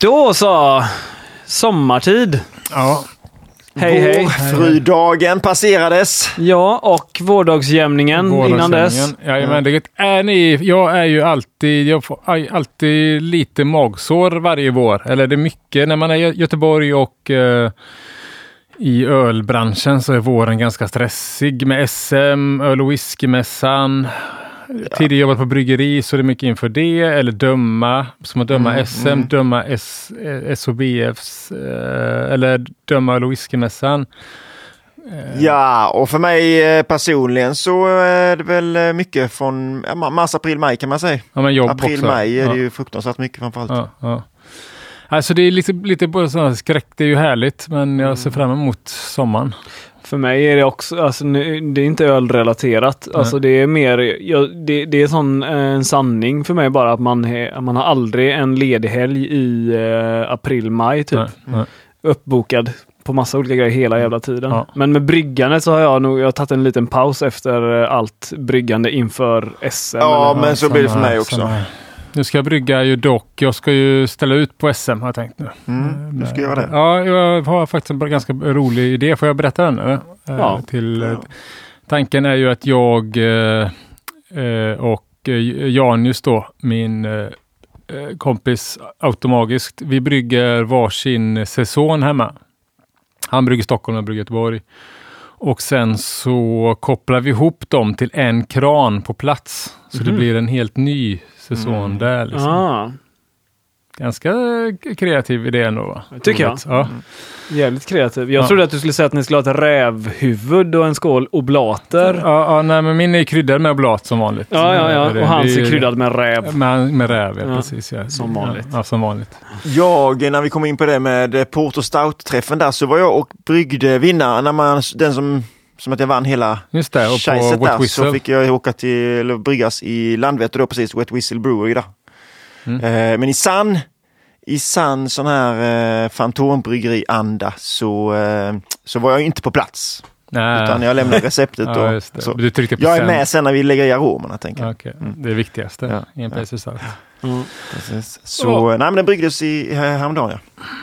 Då så! Sommartid. Ja. Hej hej. Vårfrudagen passerades. Ja, och vårdagsjämningen innan dess. Jajamän, det är ni. Jag är ju alltid, jag får alltid lite magsår varje vår. Eller det är mycket när man är i Göteborg och eh, i ölbranschen så är våren ganska stressig med SM, öl och whiskymässan. Tidigare jobbat på bryggeri så är det mycket inför det, eller döma, som att döma mm, SM, mm. döma S, SOBFs, eh, eller döma whiskymässan. Eh. Ja, och för mig eh, personligen så är det väl mycket från mars, april, maj kan man säga. Ja, men jobb april, också. maj är det ju fruktansvärt mycket framförallt. Ja, ja. Alltså det är lite, lite både sådana skräck, det är ju härligt, men jag ser fram emot sommaren. För mig är det också, alltså, det är inte ölrelaterat. Alltså, det är mer, ja, det, det, är sån, eh, en sanning för mig bara att man, he, man har aldrig en ledig helg i eh, april, maj typ. Nej, nej. Uppbokad på massa olika grejer hela jävla tiden. Ja. Men med bryggandet så har jag nog jag har tagit en liten paus efter eh, allt bryggande inför SM. Ja, men så blir det för mig också. Nu ska jag brygga ju dock. Jag ska ju ställa ut på SM har jag tänkt nu. Mm, du ska göra det? Ja, jag har faktiskt en ganska rolig idé. Får jag berätta den nu? Eh, ja. Till, ja. Tanken är ju att jag eh, eh, och Janus då, min kompis automagiskt, vi brygger varsin säsong hemma. Han brygger Stockholm och jag brygger Göteborg. Och sen så kopplar vi ihop dem till en kran på plats. Så mm. det blir en helt ny säsong mm. där. Liksom. Ah. Ganska kreativ idé ändå. Va? Tycker jag. Ja. Mm. Jävligt kreativ. Jag ja. trodde att du skulle säga att ni skulle ha ett rävhuvud och en skål oblater. Ja, ja nej, men min är kryddad med oblat som vanligt. Ja, ja, ja. och hans är kryddad med räv. Med, med räv, ja, ja. precis. Ja. Som vanligt. Ja, som vanligt. Jag, när vi kom in på det med Port och Stout-träffen där, så var jag och bryggde vinnaren, när man, den som som att jag vann hela Just det, och på där, så fick jag åka till, eller bryggas i Landvetter då precis, Wet Whistle Brewery där. Mm. Eh, men i sann i sann sån här eh, fantombryggeri-anda så, eh, så var jag inte på plats. Nej. Utan jag lämnade receptet. ja, och, så. Du tryckte på jag är med sen när vi lägger i aromerna. Tänker jag. Okay. Mm. Det är viktigaste ja. i en ja. Mm. Så, oh. nej men den bryggdes i, häromdagen.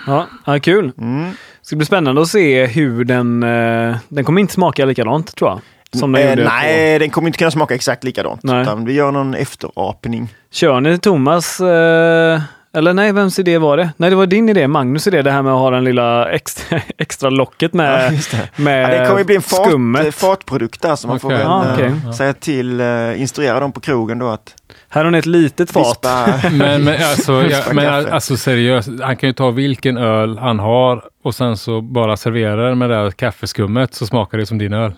Ja, ja kul. Mm. Det ska bli spännande att se hur den, eh, den kommer inte smaka likadant tror jag. Som den eh, nej, på... den kommer inte kunna smaka exakt likadant. Nej. Utan vi gör någon efterapning. Kör ni Thomas eh, eller nej, vems idé var det? Nej, det var din idé, Magnus idé, det här med att ha den lilla extra, extra locket med, ja, det. med ja, det kommer ju bli en fat, skummet. fatprodukt där, så man okay. får väl ah, okay. äh, säga till, uh, instruera dem på krogen då att här har ni ett litet fat. men, men, alltså, ja, men alltså seriöst, han kan ju ta vilken öl han har och sen så bara servera den med det här kaffeskummet så smakar det som din öl.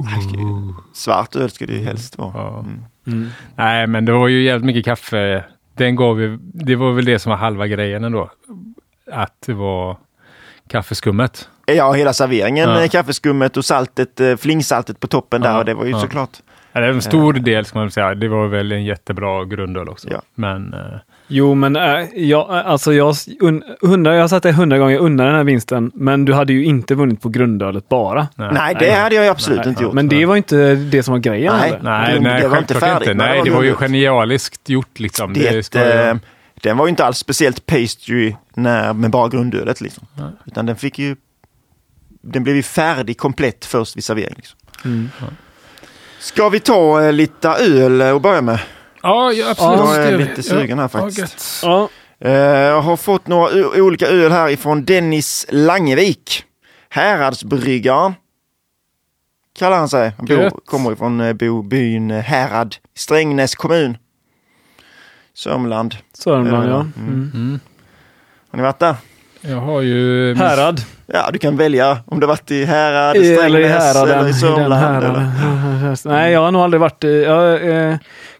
Uh. Svart öl ska det ju helst vara. Ja. Mm. Mm. Nej, men det var ju jävligt mycket kaffe den gav ju, det var väl det som var halva grejen ändå. Att det var kaffeskummet. Ja, hela serveringen, ja. kaffeskummet och saltet, eh, flingsaltet på toppen där. Ja, och det var ju ja. såklart. Ja, det är en stor del ska man säga. Det var väl en jättebra grundöl också. Men, eh, Jo, men äh, jag, alltså jag, undrar, jag har satt det hundra gånger under den här vinsten, men du hade ju inte vunnit på grundölet bara. Nej, nej det hade jag absolut nej, inte gjort. Men det var inte det som var grejen? Nej, eller? nej, nej det var inte färdigt. Inte. Nej, det var ju genialiskt gjort liksom. Det, det äh, den var ju inte alls speciellt pastry när, med bara grundölet liksom. Nej. Utan den fick ju, den blev ju färdig komplett först vid servering. Liksom. Mm. Ska vi ta äh, lite öl och börja med? Ja, absolut. Jag är lite sugen här faktiskt. Ja. Eh, jag har fått några olika öl här ifrån Dennis Langevik. Häradsbryggaren. Kallar han sig. Han bor, kommer ifrån eh, bo, byn Härad, Strängnäs kommun. Sörmland. Sörmland, ja. Mm. Mm. Har ni varit där? Jag har ju... Härad. Ja, du kan välja om du varit i Härad, Strängnäs eller i, eller i Sörmland. Eller... Nej, jag har nog aldrig varit i... Jag, eh,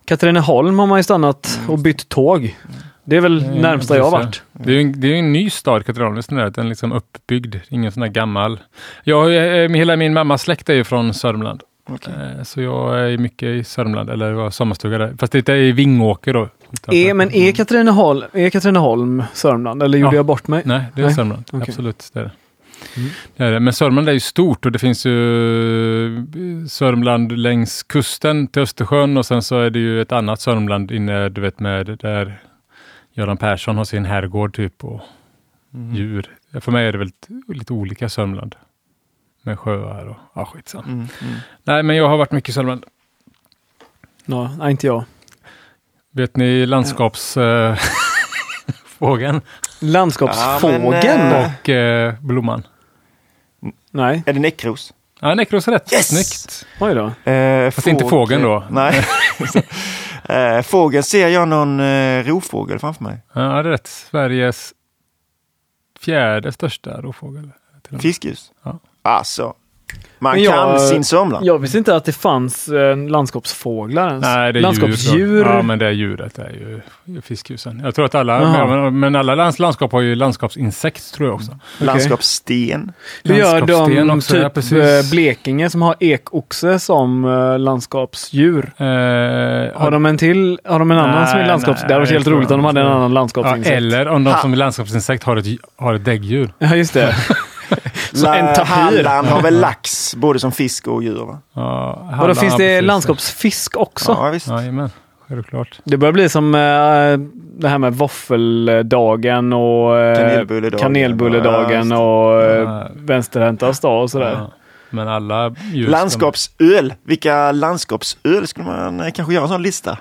Katrineholm har man ju stannat och bytt tåg. Det är väl mm, närmsta jag har varit. Det är, en, det är en ny stad, Katrineholm. Den är liksom uppbyggd, ingen sån där gammal. Jag, eh, hela min mammas släkt är ju från Sörmland. Okay. Eh, så jag är mycket i Sörmland, eller var sommarstuga där. Fast det är i Vingåker då. Är, men är Katrineholm, är Katrineholm Sörmland, eller gjorde ja. jag bort mig? Nej, det är Nej. Sörmland. Okay. Absolut. Det är det. Mm. Men Sörmland är ju stort och det finns ju Sörmland längs kusten till Östersjön och sen så är det ju ett annat Sörmland inne, du vet med där Göran Persson har sin herrgård typ och mm. djur. För mig är det väl lite olika Sörmland. Med sjöar och ja, skitsamma. Mm, mm. Nej, men jag har varit mycket i Sörmland. Ja, nej, inte jag. Vet ni landskapsfågeln? Ja. Landskapsfågeln? Ja, men. Och eh, blomman. Nej. Är det näckros? Ja, näckros är rätt. Yes! Snyggt. Oj då. Eh, Fast fåg... inte fågeln då. Nej. eh, fågeln ser jag någon eh, rovfågel framför mig. Ja, det är rätt. Sveriges fjärde största rovfågel. Fiskljus? Ja. Alltså, man jag, kan sin Sörmland. Jag visste inte att det fanns eh, landskapsfåglar ens. Nej, det är Landskapsdjur. Djur, ja, men det är djuret. Är ju fiskljusen. Jag tror att alla, men, men, alla lands, landskap har ju landskapsinsekt tror jag också. Okay. Landskapssten. Hur gör de också, typ ja, eh, Blekinge som har ekoxe som uh, landskapsdjur? Uh, har de en till? Har de en annan nej, som är landskaps... Nej, det hade varit helt roligt om de hade en annan landskapsinsekt. Ja, eller om de som är landskapsinsekt har ett, har ett däggdjur. Ja, just det. Så en tapir. Halland har väl lax både som fisk och djur? Va? Ja, och då finns det landskapsfisk också? Ja, visst. Jajamän. Självklart. Det börjar bli som äh, det här med våffeldagen och äh, kanelbulledagen, kanelbulledagen och äh, ja. vänsterhäntas dag och sådär. Ja. Men alla Landskapsöl. Vilka landskapsöl skulle man kanske göra en sån lista?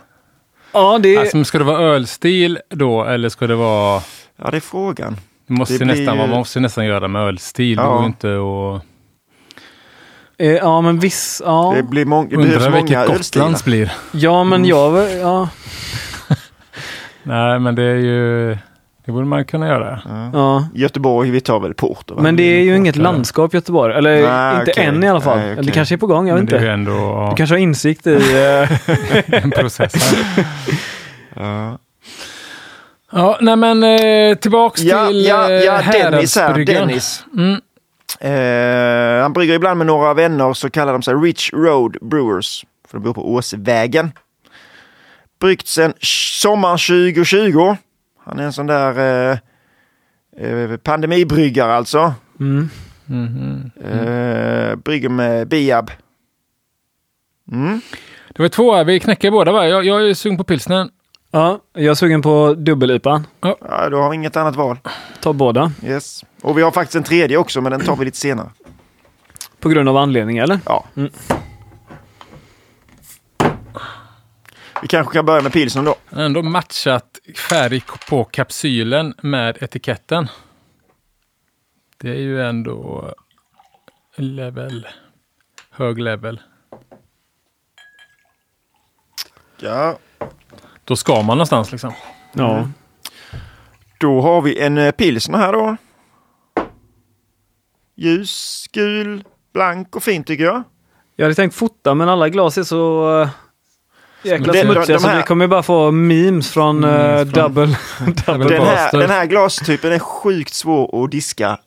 Ja, det... Alltså, ska det vara ölstil då eller ska det vara... Ja, det är frågan. Det måste det nästan, blir... Man måste nästan göra med ölstil. Ja. Det går inte att... Eh, ja, men viss... Ja. Det blir mång, det Undrar vilket Gotlands blir. Ja, men mm. jag... Ja. Nej, men det är ju... Det borde man kunna göra. Ja. ja. Göteborg, vi tar väl Porto. Men det är ju inget landskap Göteborg. Eller Nej, inte okay. än i alla fall. Nej, okay. Eller det kanske är på gång, jag vet inte. Ändå... Du kanske har insikt i... Eh, en process här. ja. Ja, nej men eh, tillbaks ja, till ja, ja, eh, Dennis här. Dennis. Mm. Eh, han brygger ibland med några vänner så kallar de sig Rich Road Brewers. För de bor på Åsvägen. Bryggt sedan sommaren 2020. Han är en sån där eh, eh, pandemibryggare alltså. Mm. Mm eh, brygger med Biab. Mm. Det var två, vi knäcker båda va? Jag, jag är sugen på pilsnen. Ja, jag är sugen på dubbel-IPA. Ja. ja, då har vi inget annat val. Ta båda. Yes. Och vi har faktiskt en tredje också, men den tar vi lite senare. På grund av anledning, eller? Ja. Mm. Vi kanske kan börja med pilsen då. Ändå matchat färg på kapsylen med etiketten. Det är ju ändå level. Hög level. Ja, då ska man någonstans liksom. Ja. Mm. Då har vi en eh, pilsner här då. Ljus, gul, blank och fin tycker jag. Jag hade tänkt fota men alla glas är så uh, jäkla det, smutsiga de, de här... så vi kommer bara få memes från, uh, double, double den, här, den här glastypen är sjukt svår att diska.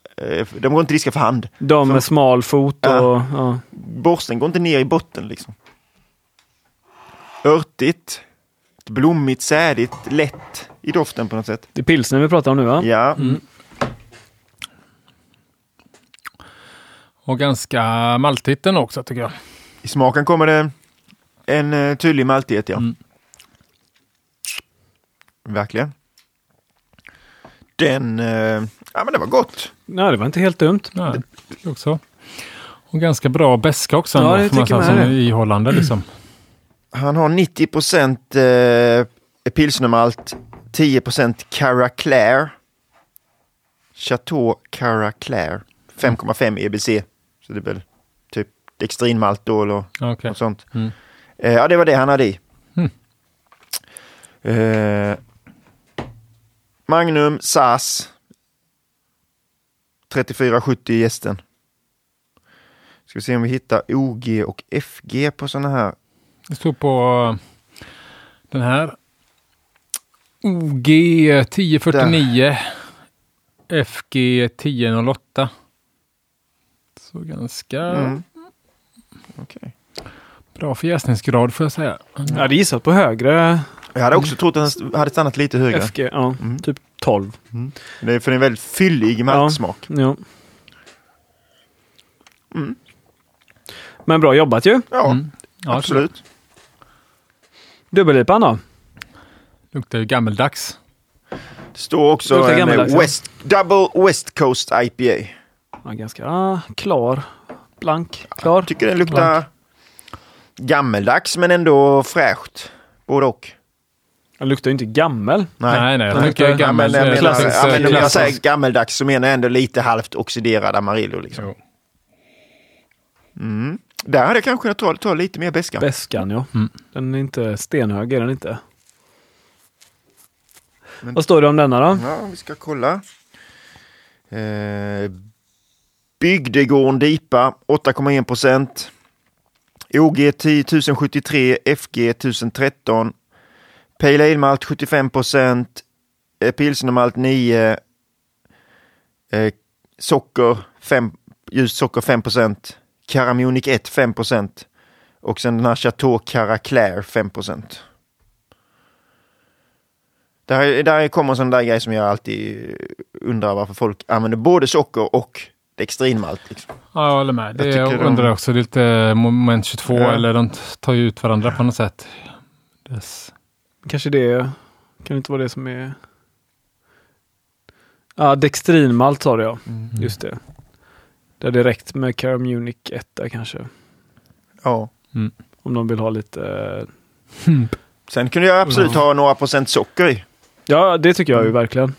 De går inte att diska för hand. De med smal fot och... Ja. Ja. Borsten går inte ner i botten liksom. Örtigt blommigt, sädigt, lätt i doften på något sätt. Det är pilsner vi pratar om nu va? Ja. Mm. Och ganska maltigt den också tycker jag. I smaken kommer det en uh, tydlig maltighet ja. Mm. Verkligen. Den, uh, ja men det var gott. Nej, det var inte helt dumt. Nej, också. Och ganska bra beska också. Ja, det tycker man. Som ihållande liksom. Han har 90 procent eh, pilsnermalt, 10 procent Caraclair. Chateau Caraclair, 5,5 EBC. Så det är väl typ dextrinmalt då eller okay. något sånt. Mm. Eh, ja, det var det han hade i. Mm. Eh, Magnum SAS 3470 gästen. Ska vi se om vi hittar OG och FG på sådana här det står på eh, den här. OG 1049. Där. FG 1008. Så ganska mm. okay. bra förjäsningsgrad får jag säga. Jag hade gissat på högre. Jag hade också trott att den hade stannat lite högre. FG, ja. Mm. Typ 12. Mm. Det är för en väldigt fyllig maltsmak. Ja. ja. Mm. Men bra jobbat ju. Ja, mm. absolut. Dubbellipan då? Luktar ju gammeldags. Det står också en West, Double West Coast IPA. Ja, ganska ah, klar. Blank. Klar. Jag tycker den luktar Blank. gammeldags men ändå fräscht. Både och. Den luktar ju inte gammel. Nej, nej. nej den luktar gammel. Jag menar, ja, men när jag säger gammeldags så menar jag ändå lite halvt oxiderad Amarillo. Liksom. Mm. Där hade jag kanske kunnat ta, ta lite mer bäska. Bäskan, ja. Mm. Den är inte stenhög, är den inte. Men, Vad står det om denna då? Ja, vi ska kolla. Eh, Bygdegården DIPA 8,1 procent. OG 1073, FG 1013. Pale Ale Malt 75 procent. Eh, Pilsnermalt 9. Eh, socker 5, ljust socker 5 procent. Caramunic 1 5 procent. Och sen den här Chateau Caraclair 5 procent. Där, där kommer en sån där grej som jag alltid undrar varför folk använder både socker och dextrinmalt. Liksom. Ja, jag håller med. Det jag, jag undrar de... också lite moment 22 ja. eller de tar ju ut varandra på något sätt. Des... Kanske det kan det inte vara det som är... Ja, dextrinmalt sa du ja. Mm. Just det. Det är direkt med Caramunic 1 där kanske. Ja. Mm. Om de vill ha lite... Sen kunde jag absolut ha några procent socker i. Ja, det tycker jag ju verkligen.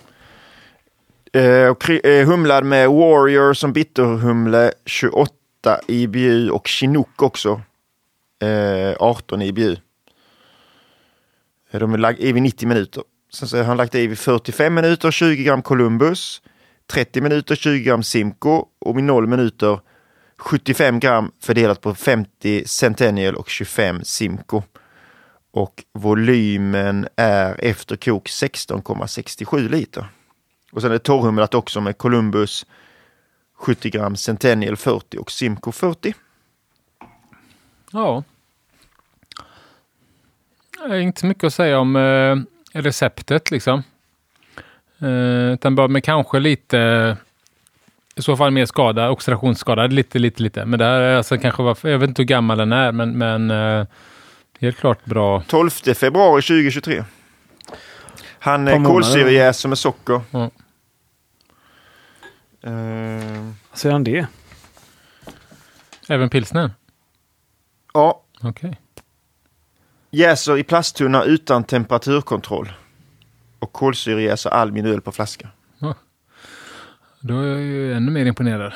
Eh, och, eh, humlad med Warrior som bitterhumle 28 IBU och Chinook också. Eh, 18 IBU. De är lagt i vid 90 minuter. Sen så har han lagt i vid 45 minuter 20 gram Columbus. 30 minuter 20 gram Simco och vid 0 minuter 75 gram fördelat på 50 Centennial och 25 Simco. Och volymen är efter kok 16,67 liter. Och sen är det torrhumlat också med Columbus 70 gram, Centennial 40 och Simco 40. Ja. Inte så mycket att säga om eh, receptet liksom. Eh, utan bara med kanske lite, i så fall mer skada, oxidationsskada, lite, lite, lite. Men det här är alltså kanske, var, jag vet inte hur gammal den är, men, men eh, helt klart bra. 12 februari 2023. Han är kolsyrejäser med socker. Mm. Uh, Säger han det? Även pilsner? Ja. Okej. Okay. Jäser i plasttunna utan temperaturkontroll. Och kolsyrejäser all min öl på flaska. Ja. Då är jag ju ännu mer imponerad.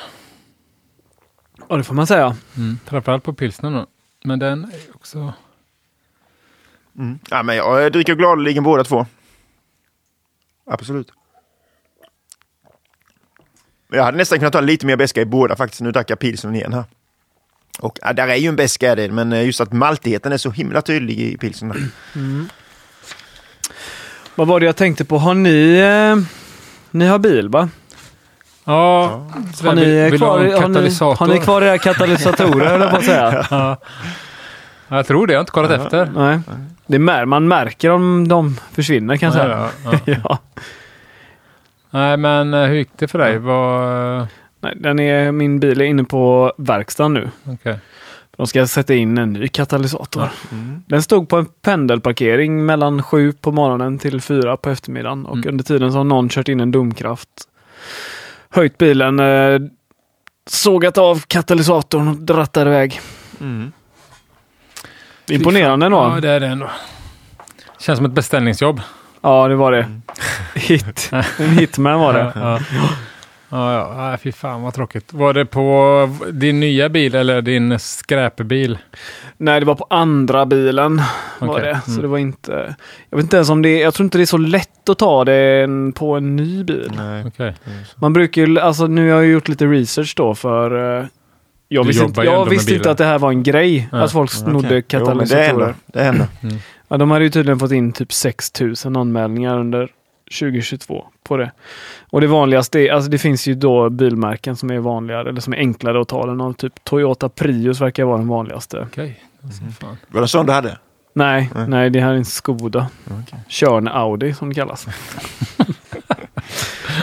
Ja, det får man säga. Mm. Framförallt på pilsnern Men den är också... Mm. Ja, men jag dricker gladeligen båda två. Absolut. Jag hade nästan kunnat ta lite mer beska i båda faktiskt. Nu drack jag pilsnern igen här. Och ja, där är ju en beska i det, men just att maltigheten är så himla tydlig i pilsnern. Mm. Vad var det jag tänkte på? Har ni... Eh, ni har bil va? Ja. Har ni, kvar, har, ni, har ni kvar era katalysatorer eller vad säga? Ja. Jag tror det, jag har inte kollat ja. efter. Nej. Det mär, man märker om de försvinner kan jag säga. Ja, ja. Nej, men eh, hur gick det för dig? Var... Nej, den är, min bil är inne på verkstaden nu. Okay. De ska sätta in en ny katalysator. Mm. Den stod på en pendelparkering mellan sju på morgonen till fyra på eftermiddagen och mm. under tiden så har någon kört in en domkraft. Höjt bilen, eh, sågat av katalysatorn och dratt iväg. Mm. Imponerande ändå. Ja, det är det ändå. Känns som ett beställningsjobb. Ja, det var det. Mm. Hit. En hitman var det. Ja, ja. Ja, ja. fy fan vad tråkigt. Var det på din nya bil eller din skräpbil? Nej, det var på andra bilen. Okay. Var det. Så mm. det var inte... Jag vet inte ens om det Jag tror inte det är så lätt att ta det på en ny bil. Nej. Okay. Man brukar ju... Alltså nu har jag gjort lite research då för... Eh, jag du visste, inte, jag visste inte att det här var en grej. Ja. Att folk snodde okay. katalysatorer. det händer. Det händer. Mm. Ja, de hade ju tydligen fått in typ 6000 anmälningar under 2022 på det. Och det vanligaste är, alltså det finns ju då bilmärken som är vanligare eller som är enklare att ta den av. Typ Toyota Prius verkar vara den vanligaste. Okej. Okay. Mm. Var det sån du hade? Nej, nej, nej, det här är en Skoda. Okay. Körn Audi som det kallas.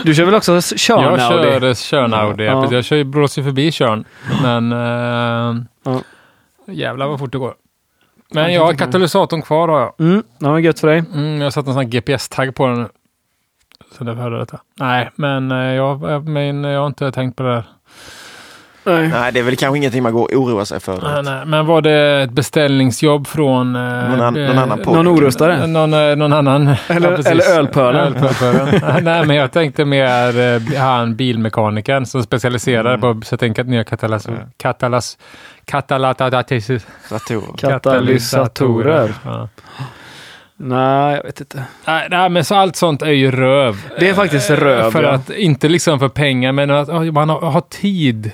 du kör väl också Körn Audi? Jag kör Körn Audi. Ja. Jag kör, blåser förbi Körn. Men äh, ja. jävlar vad fort det går. Men jag har katalysatorn kvar har jag. Mm, det var gött för dig. Mm, jag har satt en sån här GPS-tagg på den. Så därför hörde jag detta. Nej, men eh, jag, men jag har inte tänkt på det där. Nej. nej, det är väl kanske ingenting man går och oroar sig för. Nej, nej. Men var det ett beställningsjobb från... Eh, någon, an, någon annan podd? Någon orustare? Någon, eh, någon annan. Eller, ja, eller ölpölen? nej, men jag tänkte mer eh, han bilmekanikern som specialiserar mm. på att sätta in nya katalas, mm. katalas, katalysatorer. Katalysatorer. Ja. Nej, jag vet inte. Nej, nej, men så allt sånt är ju röv. Det är faktiskt röv. För ja. att, inte liksom för pengar, men att man har, har tid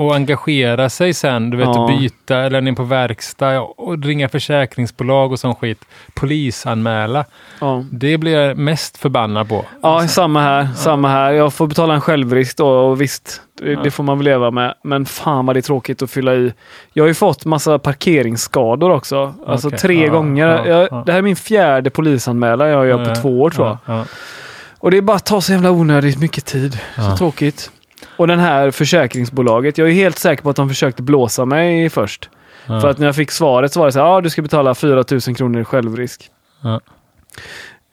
och engagera sig sen, du vet, ja. byta eller ner på verkstad och ringa försäkringsbolag och sån skit. Polisanmäla. Ja. Det blir jag mest förbannad på. Ja, samma här. Ja. Samma här. Jag får betala en självrisk då och visst, det, det, får man väl leva med. Men fan vad det är tråkigt att fylla i. Jag har ju fått massa parkeringsskador också. Alltså okay. tre gånger. Jag, det här är min fjärde polisanmälan jag gör på två år tror jag. Och det är bara att ta så jävla onödigt mycket tid. Så tråkigt. Och den här försäkringsbolaget, jag är helt säker på att de försökte blåsa mig först. Ja. För att när jag fick svaret så var det så här, ja du ska betala 4000 kronor i självrisk. Ja.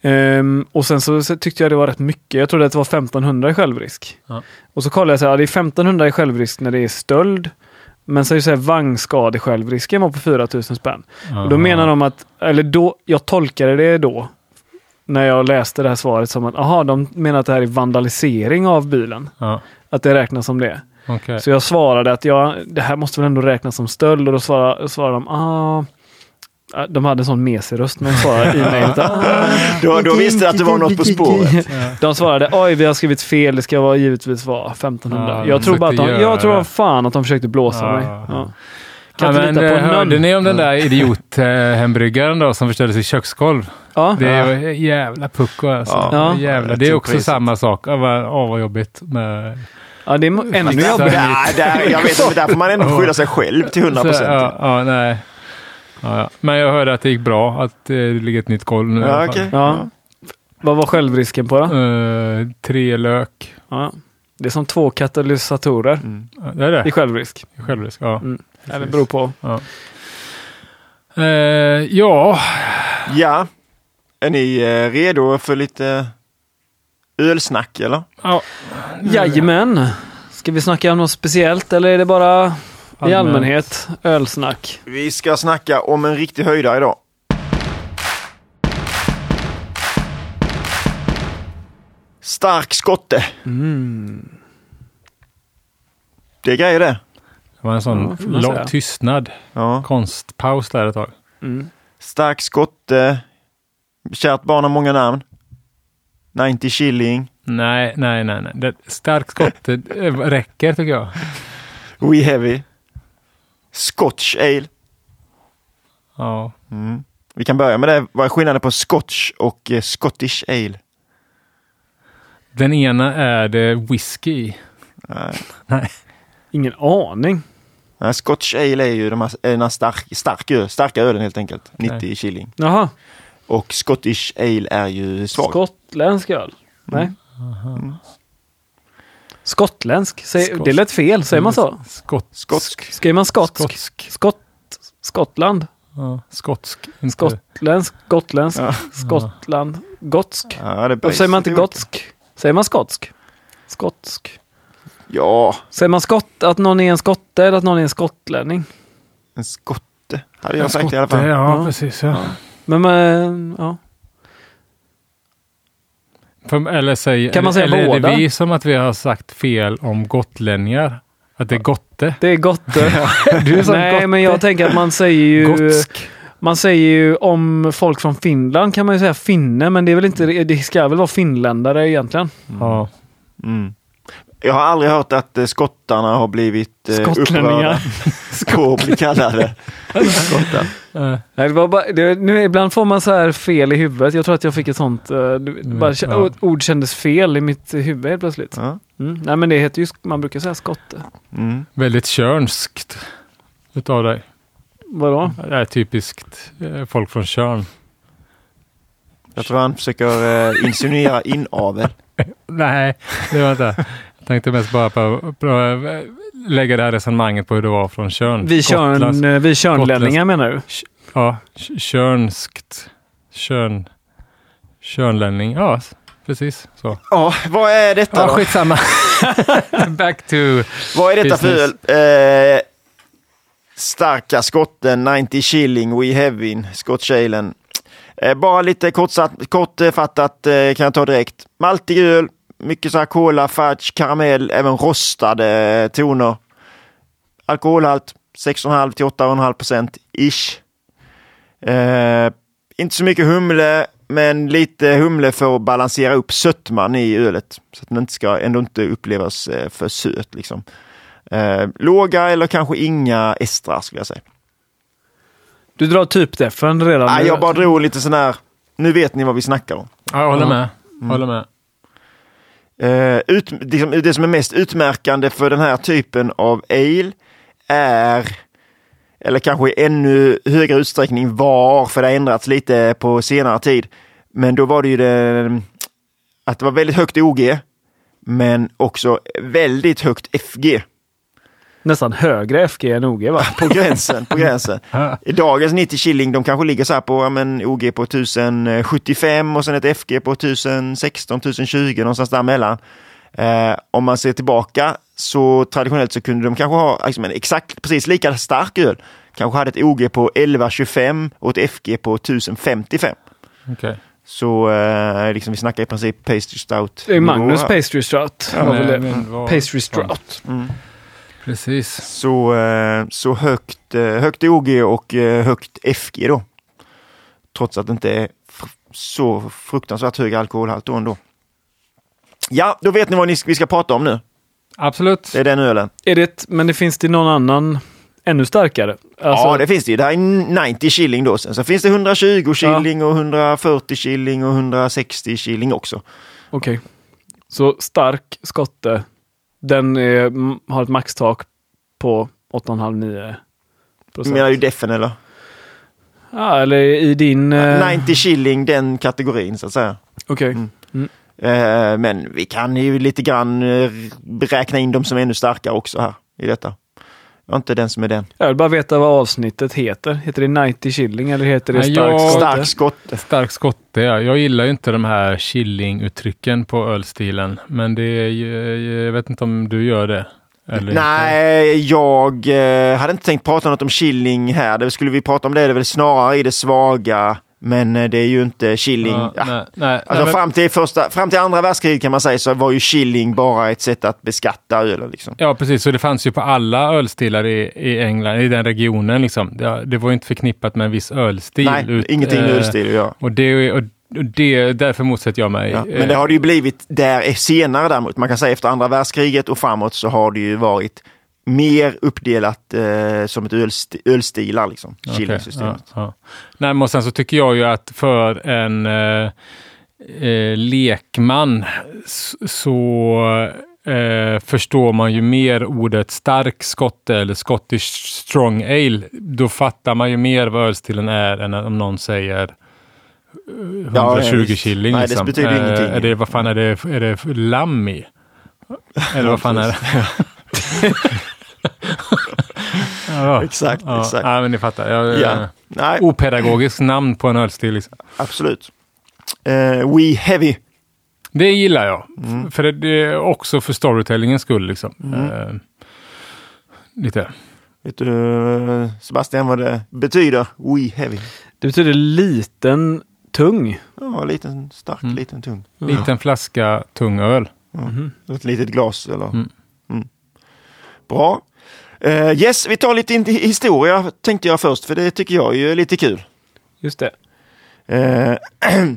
Um, och sen så, så, tyckte jag det var rätt mycket. Jag trodde att det var 1500 i självrisk. Ja. Och så kollade jag så här, ja, det är 1500 i självrisk när det är stöld. Men så är det så här, vagnskadesjälvrisken var på 4000 spänn. Och då menar de att, eller då, jag tolkade det då, när jag läste det här svaret som att, aha, de menar att det här är vandalisering av bilen. Att det räknas som det. Okay. Så jag svarade att ja, det här måste väl ändå räknas som stöld och då svarade, svarade de ah, de hade en sån mesig röst när de svarade i mejlet. Ah, då, då visste du att det var något på spåret. De svarade oj, vi har skrivit fel. Det ska vara, givetvis vara 1500. Ja, jag tror bara att de, jag tror fan att de försökte blåsa ja. mig. Ja. Kan ja, men, eh, hörde ni om den där idiothembryggaren då som förstörde sitt köksgolv? Ja. Det är ja. jävla pucko alltså. Ja. Jävla. Det är också samma sak. Åh, vad jobbigt med Ja, det är ännu jobbigare. Där, där, jag vet inte, där får man ändå skylla sig själv till 100 procent. Ja, ja, nej. Ja, Men jag hörde att det gick bra, att det ligger ett nytt golv nu. Ja, okay. ja. Vad var självrisken på då? Uh, tre lök. Ja. Det är som två katalysatorer. Mm. det är det. I självrisk. I självrisk, ja. Mm. Det beror på. Ja. Uh, ja. Är ni uh, redo för lite ölsnack eller? Ja. Jajamän. Ska vi snacka om något speciellt eller är det bara i allmänhet ölsnack? Vi ska snacka om en riktig höjdare idag. Stark skotte. Mm. Det är grejer det. Det var en sån ja, tystnad. Ja. Konstpaus där ett tag. Mm. Stark skotte. Kärt barn har många namn. 90 shilling. Nej, nej, nej. nej. Det, stark skott räcker tycker jag. We heavy. Scotch ale. Ja. Mm. Vi kan börja med det. Vad är skillnaden på Scotch och eh, Scottish ale? Den ena är det whisky. Nej. nej. Ingen aning. Nej, Scotch ale är ju de här, den här stark, stark öl, starka ölen helt enkelt. 90 nej. shilling. Jaha. Och Scottish Ale är ju svag. Skottländsk öl? Nej. Mm. Skottländsk? Säg, det lät fel, säger man så? Skott, skotsk. Skriver man skotsk? skotsk. Skott, Skottland? Ja, skotsk. Inte. Skottländsk, gotländsk, ja. Skottland, gotsk. Ja, det säger man inte gotsk? Säger man skotsk? Skotsk? Ja. Säger man skott, att någon är en skotte eller att någon är en skottlänning? En skotte, hade jag en sagt skotte, i alla fall. Ja, ja. precis. Ja. Men, men ja. För, eller säg, kan man säga eller båda? är det vi som att vi har sagt fel om gotlänningar? Att det är gotte? Det är gotte. du är Nej, gotte. men jag tänker att man säger ju... Gotsk. Man säger ju om folk från Finland kan man ju säga finne, men det är väl inte, det ska väl vara finländare egentligen. Mm. Ja. Mm. Jag har aldrig hört att eh, skottarna har blivit eh, upprörda på att bli kallade skottar. Nej, det var bara, det, nu, ibland får man så här fel i huvudet. Jag tror att jag fick ett sånt, uh, bara, ja. ord kändes fel i mitt huvud helt plötsligt. Ja. Mm. Nej men det heter ju, man brukar säga skotte. Mm. Väldigt körnskt utav dig. Vadå? Det är typiskt eh, folk från Körn. Jag tror han försöker uh, insinuera inavel. Nej, det var inte. Tänkte mest bara på, på lägga det här resonemanget på hur det var från Körn. Vi, körn, vi Körnlänningar menar du? Ja, Körnskt. Körn. Körnlänning. Ja, precis så. Ja, vad är detta Ja, då? skitsamma. Back to... Vad är detta Business. för? Eh, starka skotten, 90 shilling, We Heavin, Scotch-alen. Eh, bara lite kortsatt, kortfattat eh, kan jag ta direkt. Maltig öl, mycket så här cola, fudge, karamell, även rostade eh, toner. Alkoholhalt 6,5 till 8,5 procent ish. Eh, inte så mycket humle, men lite humle för att balansera upp sötman i ölet. Så att den inte ska ändå inte upplevas eh, för söt. Liksom. Eh, låga eller kanske inga estrar skulle jag säga. Du drar typdefen redan Nej, jag bara drog lite sån här, nu vet ni vad vi snackar om. Ja, jag håller med. Håller med. Eh, ut, liksom, det som är mest utmärkande för den här typen av ale är, eller kanske i ännu högre utsträckning var, för det har ändrats lite på senare tid. Men då var det ju det, att det var väldigt högt OG, men också väldigt högt FG. Nästan högre FG än OG va? På gränsen, på gränsen. I dagens 90 shilling, de kanske ligger så här på ja, men, OG på 1075 och sen ett FG på 1016, 1020 någonstans däremellan. Eh, om man ser tillbaka så traditionellt så kunde de kanske ha liksom, en exakt precis lika stark öl. Kanske hade ett OG på 1125 och ett FG på 1055. Okej. Så eh, liksom, vi snackar i princip pastry stout. Det är Magnus. Pastry Strout. Ja, var men- men vad- Pastry Strout. Mm. Precis. Så, eh, så högt, eh, högt OG och eh, högt FG då. Trots att det inte är så fruktansvärt hög alkoholhalt då ändå. Ja, då vet ni vad ni, vi ska prata om nu. Absolut. Det är den ölen. Är det, men det finns det någon annan ännu starkare? Alltså, ja, det finns det ju. Det här är 90 shilling då. Sen så finns det 120 shilling och 140 shilling och 160 shilling också. Okej. Så stark skotte. Den är, har ett maxtak på 8,5-9 procent. Menar du defen eller? Ja, eller i din... eh, 90 shilling, den kategorin så att säga. Okej. Mm. Eh, men vi kan ju lite grann eh, räkna in dem som ännu starkare också här i detta. Jag är inte den som är den. Jag vill bara veta vad avsnittet heter. Heter det 90 shilling eller heter det Nej, stark jag- skotte? Stark skotte. Stark skotte, ja. Jag gillar ju inte de här chilling-uttrycken på ölstilen. Men det är ju, jag vet inte om du gör det. Eller inte. Nej, jag eh, hade inte tänkt prata något om chilling här. Det skulle vi prata om det, det är väl snarare i det svaga. Men eh, det är ju inte chilling. Ja, Ja. nej, nej, Alltså nej, fram, till första, fram till andra världskriget kan man säga så var ju chilling bara ett sätt att beskatta ölen. Liksom. Ja, precis. Så det fanns ju på alla ölstilar i, i England, i den regionen. Liksom. Det, det var ju inte förknippat med en viss ölstil. Nej, ut- ingenting med eh, ölstil göra. Och det, och och det, därför motsätter jag mig. Ja. eh, Men det har det ju blivit där senare däremot. Man kan säga efter andra världskriget och framåt så har det ju varit mer uppdelat eh, som ett ölsti ölstilar, liksom. Chillingsystemet. ja, ja. Nej, men och sen så tycker jag ju att för en eh, eh, lekman så eh, förstår man ju mer ordet stark skotte eller Scottish strong ale. Då fattar man ju mer vad ölstilen är än om någon säger eh, Ja, 120 shilling. Nej, det liksom. betyder Eh, ingenting. Är det, vad fan är det, är det lamm i? Eller vad fan är det? ja, Exakt, ja, exakt. Ja, men ni fattar. Jag, Ja. Nej, opedagogiskt namn på en ölstil. Liksom. absolut. Eh, We Heavy. Det gillar jag. Mm. För det, det är också för storytellingens skull. Liksom. Mm. Eh, lite. Vet du Sebastian vad det betyder? We Heavy. Det betyder liten, tung. Ja, liten stark, Mm. liten tung. Liten flaska tung öl. Mhm. Ett litet glas eller? Mm. Mm. Bra. Eh, yes, vi tar lite historia tänkte jag först, för det tycker jag är lite kul. Just det. Eh,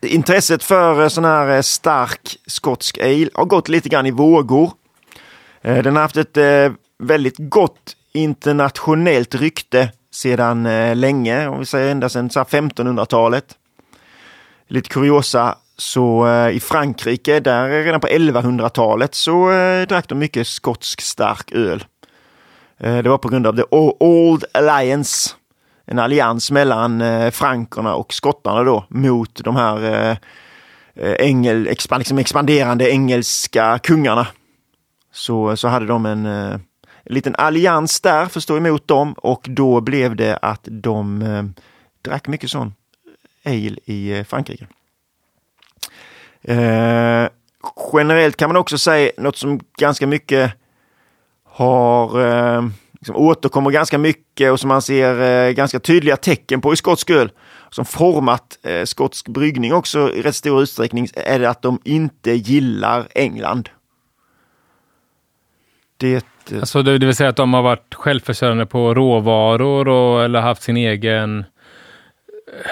intresset för eh, sån här stark skotsk ale har gått lite grann i vågor. Den har haft ett väldigt gott internationellt rykte sedan länge, om vi säger ända sedan så här 1500-talet. Lite kuriosa, så eh, i Frankrike, där redan på 1100-talet så eh, drack de mycket skotsk stark öl. Eh, det var på grund av The Old Alliance en allians mellan eh, frankerna och skottarna då mot de här eh, eh engel, expand, liksom expanderande engelska kungarna. Så, så hade de en, eh, en liten allians där för att stå emot dem och då blev det att de eh, drack mycket sån ale i eh, Frankrike. Eh, generellt kan man också säga något som ganska mycket har eh, liksom återkommer ganska mycket och som man ser eh, ganska tydliga tecken på i skotsk öl, som format eh, skotsk bryggning också i rätt stor utsträckning, är det att de inte gillar England. Det, eh, alltså det, det vill säga att de har varit självförsörjande på råvaror och, eller haft sin egen eh,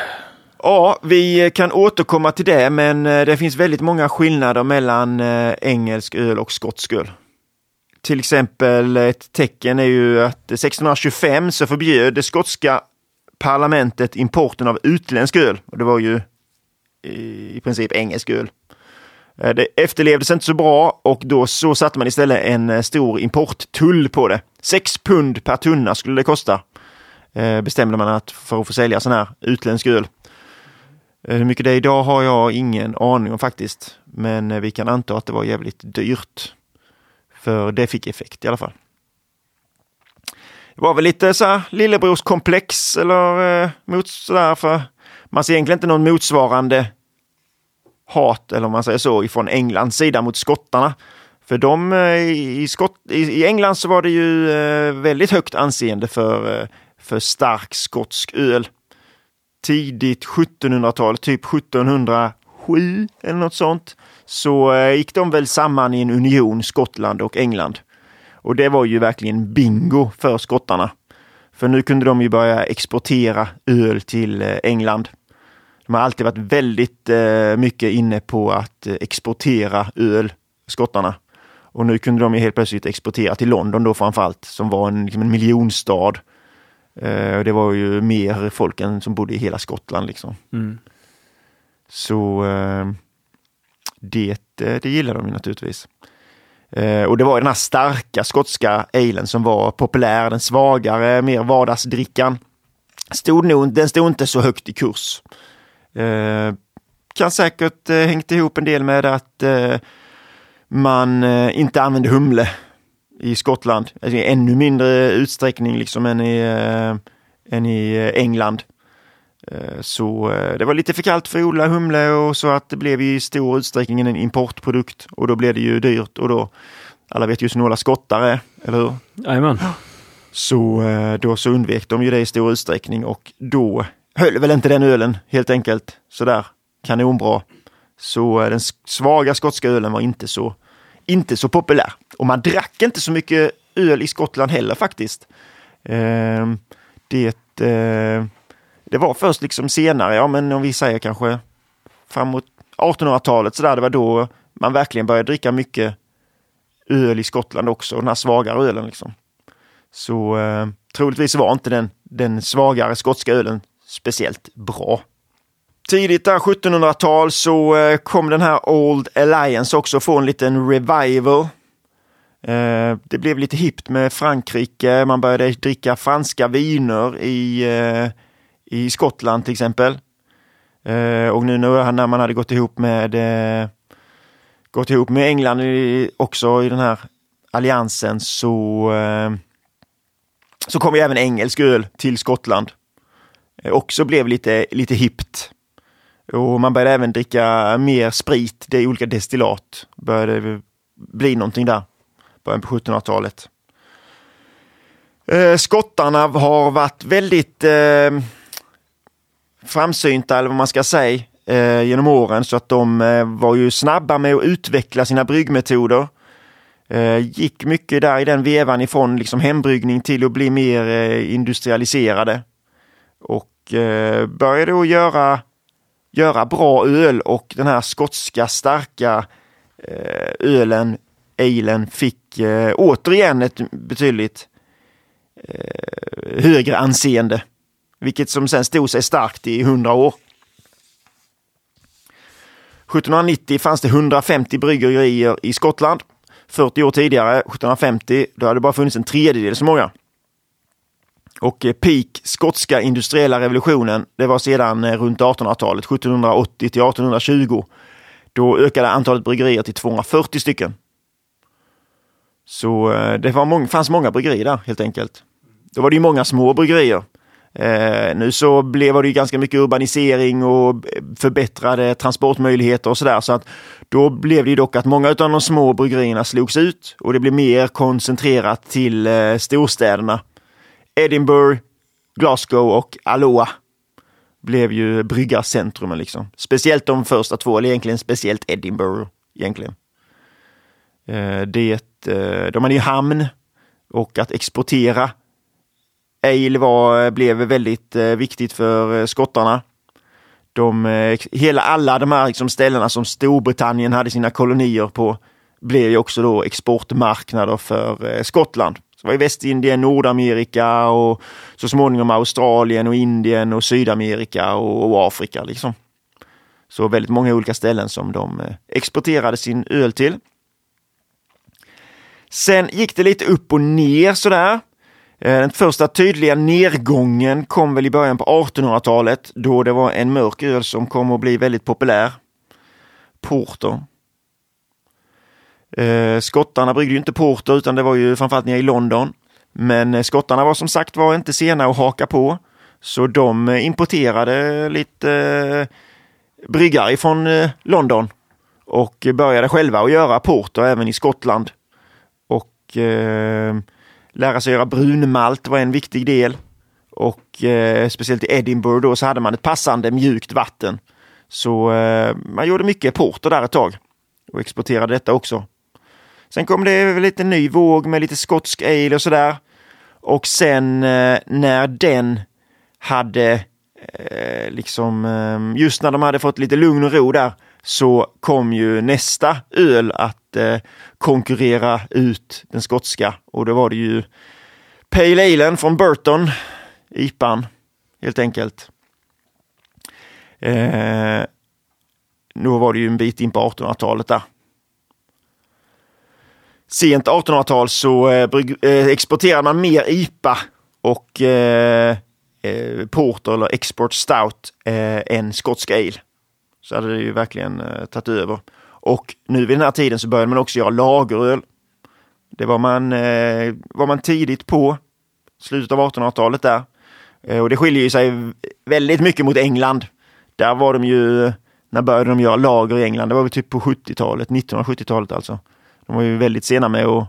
Ja, vi kan återkomma till det, men eh, det finns väldigt många skillnader mellan eh, engelsk öl och skotsk öl. Till exempel ett tecken är ju att 1625 så förbjöd det skotska parlamentet importen av utländsk öl. Och det var ju i princip engelsk öl. Eh, det efterlevdes inte så bra och då så satte man istället en stor importtull på det. 6 pund per tunna skulle det kosta. Bestämde man att för att få sälja sån här utländsk öl. Eh, hur mycket det är idag har jag ingen aning om faktiskt. Men eh, vi kan anta att det var jävligt dyrt. För det fick effekt i alla fall. Det var väl lite så här lillebrorskomplex eller eh, mot sådär för man ser egentligen inte någon motsvarande hat eller om man säger så ifrån Englands sida mot skottarna. För de eh, i, Skott, i, England så var det ju väldigt högt anseende för, för stark skotsk öl tidigt 1700-tal, typ 1707 eller något sånt, så eh, gick de väl samman i en union, Skottland och England. Och det var ju verkligen bingo för skottarna. För nu kunde de ju börja exportera öl till eh, England. De har alltid varit väldigt eh, mycket inne på att exportera öl, skottarna. Och nu kunde de ju helt plötsligt exportera till London då framförallt, som var en, liksom en miljonstad Eh, det var ju mer folk än som bodde i hela Skottland. Liksom. Mm. Så eh, det, eh, det gillar de ju naturligtvis. Eh, och det var den här starka skotska alen som var populär, den svagare, mer vardagsdrickan. Stod nog, den stod inte så högt i kurs. Eh, kan säkert eh, hängt ihop en del med att eh, man eh, inte använde humle i Skottland. Alltså, I ännu mindre utsträckning liksom än i, äh, än i eh, England. Äh, så äh, det var lite för kallt för att odla humle och så att det blev i stor utsträckning en importprodukt och då blev det ju dyrt och då, alla vet ju hur snåla skottar är, eller hur? Jajamän. Så då så undvek de ju det i stor utsträckning och då höll väl inte den ölen helt enkelt sådär kanonbra. Så den svaga skotska ölen var inte så inte så populär. Och man drack inte så mycket öl i Skottland heller faktiskt. Eh, det, eh, det var först liksom senare, ja men om vi säger kanske framåt 1800-talet så där, det var då man verkligen började dricka mycket öl i Skottland också, den här svagare ölen liksom. Så eh, troligtvis var inte den, den svagare skotska ölen speciellt bra. Tidigt där 1700-tal så eh, kom den här Old Alliance också få en liten revival. Eh, det blev lite hippt med Frankrike, man började dricka franska viner i, eh, i Skottland till exempel. Eh, och nu när man hade gått ihop med gått ihop med England också i den här alliansen så så kom ju även engelsk öl till Skottland. Också blev lite, lite hippt. Och man började även dricka mer sprit, det är olika destillat. Började bli någonting där, början på 1700-talet. Eh, skottarna har varit väldigt eh, framsynta, eller vad man ska säga, eh, genom åren. Så att de eh, var ju snabba med att utveckla sina bryggmetoder. Eh, gick mycket där i den vevan ifrån liksom hembryggning till att bli mer eh, industrialiserade. Och eh, började att göra göra bra öl och den här skotska starka eh, ölen, Eilen fick eh, återigen ett betydligt eh, högre anseende. Vilket som sen stod sig starkt i hundra år. 1790 fanns det 150 bryggerier i Skottland. 40 år tidigare, 1750, då hade det bara funnits en tredjedel så många. Och eh, peak skotska industriella revolutionen, det var sedan eh, runt 1800-talet, 1780 till 1820. Då ökade antalet bryggerier till 240 stycken. Så eh, det var många, fanns många bryggerier där helt enkelt. Då var det ju många små bryggerier. Eh, nu så blev det ju ganska mycket urbanisering och eh, förbättrade transportmöjligheter och sådär. Så att då blev det ju dock att många av de små bryggerierna slogs ut och det blev mer koncentrerat till eh, storstäderna. Edinburgh, Glasgow och Aloha blev ju bryggarcentrumen liksom. Speciellt de första två, eller egentligen speciellt Edinburgh egentligen. Eh, det, Eh, de hade ju hamn och att exportera ale var, eh, blev väldigt eh, viktigt för skottarna. De, hela alla de här liksom ställena som Storbritannien hade sina kolonier på blev ju också då exportmarknader för Skottland. Så var i Västindien, Nordamerika och så småningom Australien och Indien och Sydamerika och, och Afrika. Liksom. Så väldigt många olika ställen som de exporterade sin öl till. Sen gick det lite upp och ner sådär. Eh, den första tydliga nedgången kom väl i början på 1800-talet då det var en mörk öl som kom att bli väldigt populär. Porter. Eh, skottarna bryggde ju inte porter utan det var ju framförallt nere i London. Men eh, skottarna var som sagt var inte sena att haka på. Så de eh, importerade lite eh, bryggare från eh, London och började själva att göra porter även i Skottland eh, lära sig göra brunmalt var en viktig del. Och eh, speciellt i Edinburgh då så hade man ett passande mjukt vatten. Så eh, man gjorde mycket porter där ett tag och exporterade detta också. Sen kom det lite ny våg med lite skotsk ale och sådär. Och sen eh, när den hade eh, liksom, eh, just när de hade fått lite lugn och ro där, så kom ju nästa öl att eh, konkurrera ut den skotska och då var det ju Pale Alen från Burton, IPAn helt enkelt. Eh, då var det ju en bit in på 1800-talet där. Sent 1800-tal så eh, eh exporterade man mer IPA och eh, eh, Porter eller Export Stout eh, än skotsk ale så hade det ju verkligen eh, tagit över. Och nu vid den här tiden så började man också göra lageröl. Det var man, eh, var man tidigt på, slutet av 1800-talet där. Eh, och det skiljer sig väldigt mycket mot England. Där var de ju, när började de göra lager i England? Det var väl typ på 70-talet, 1970-talet alltså. De var ju väldigt sena med att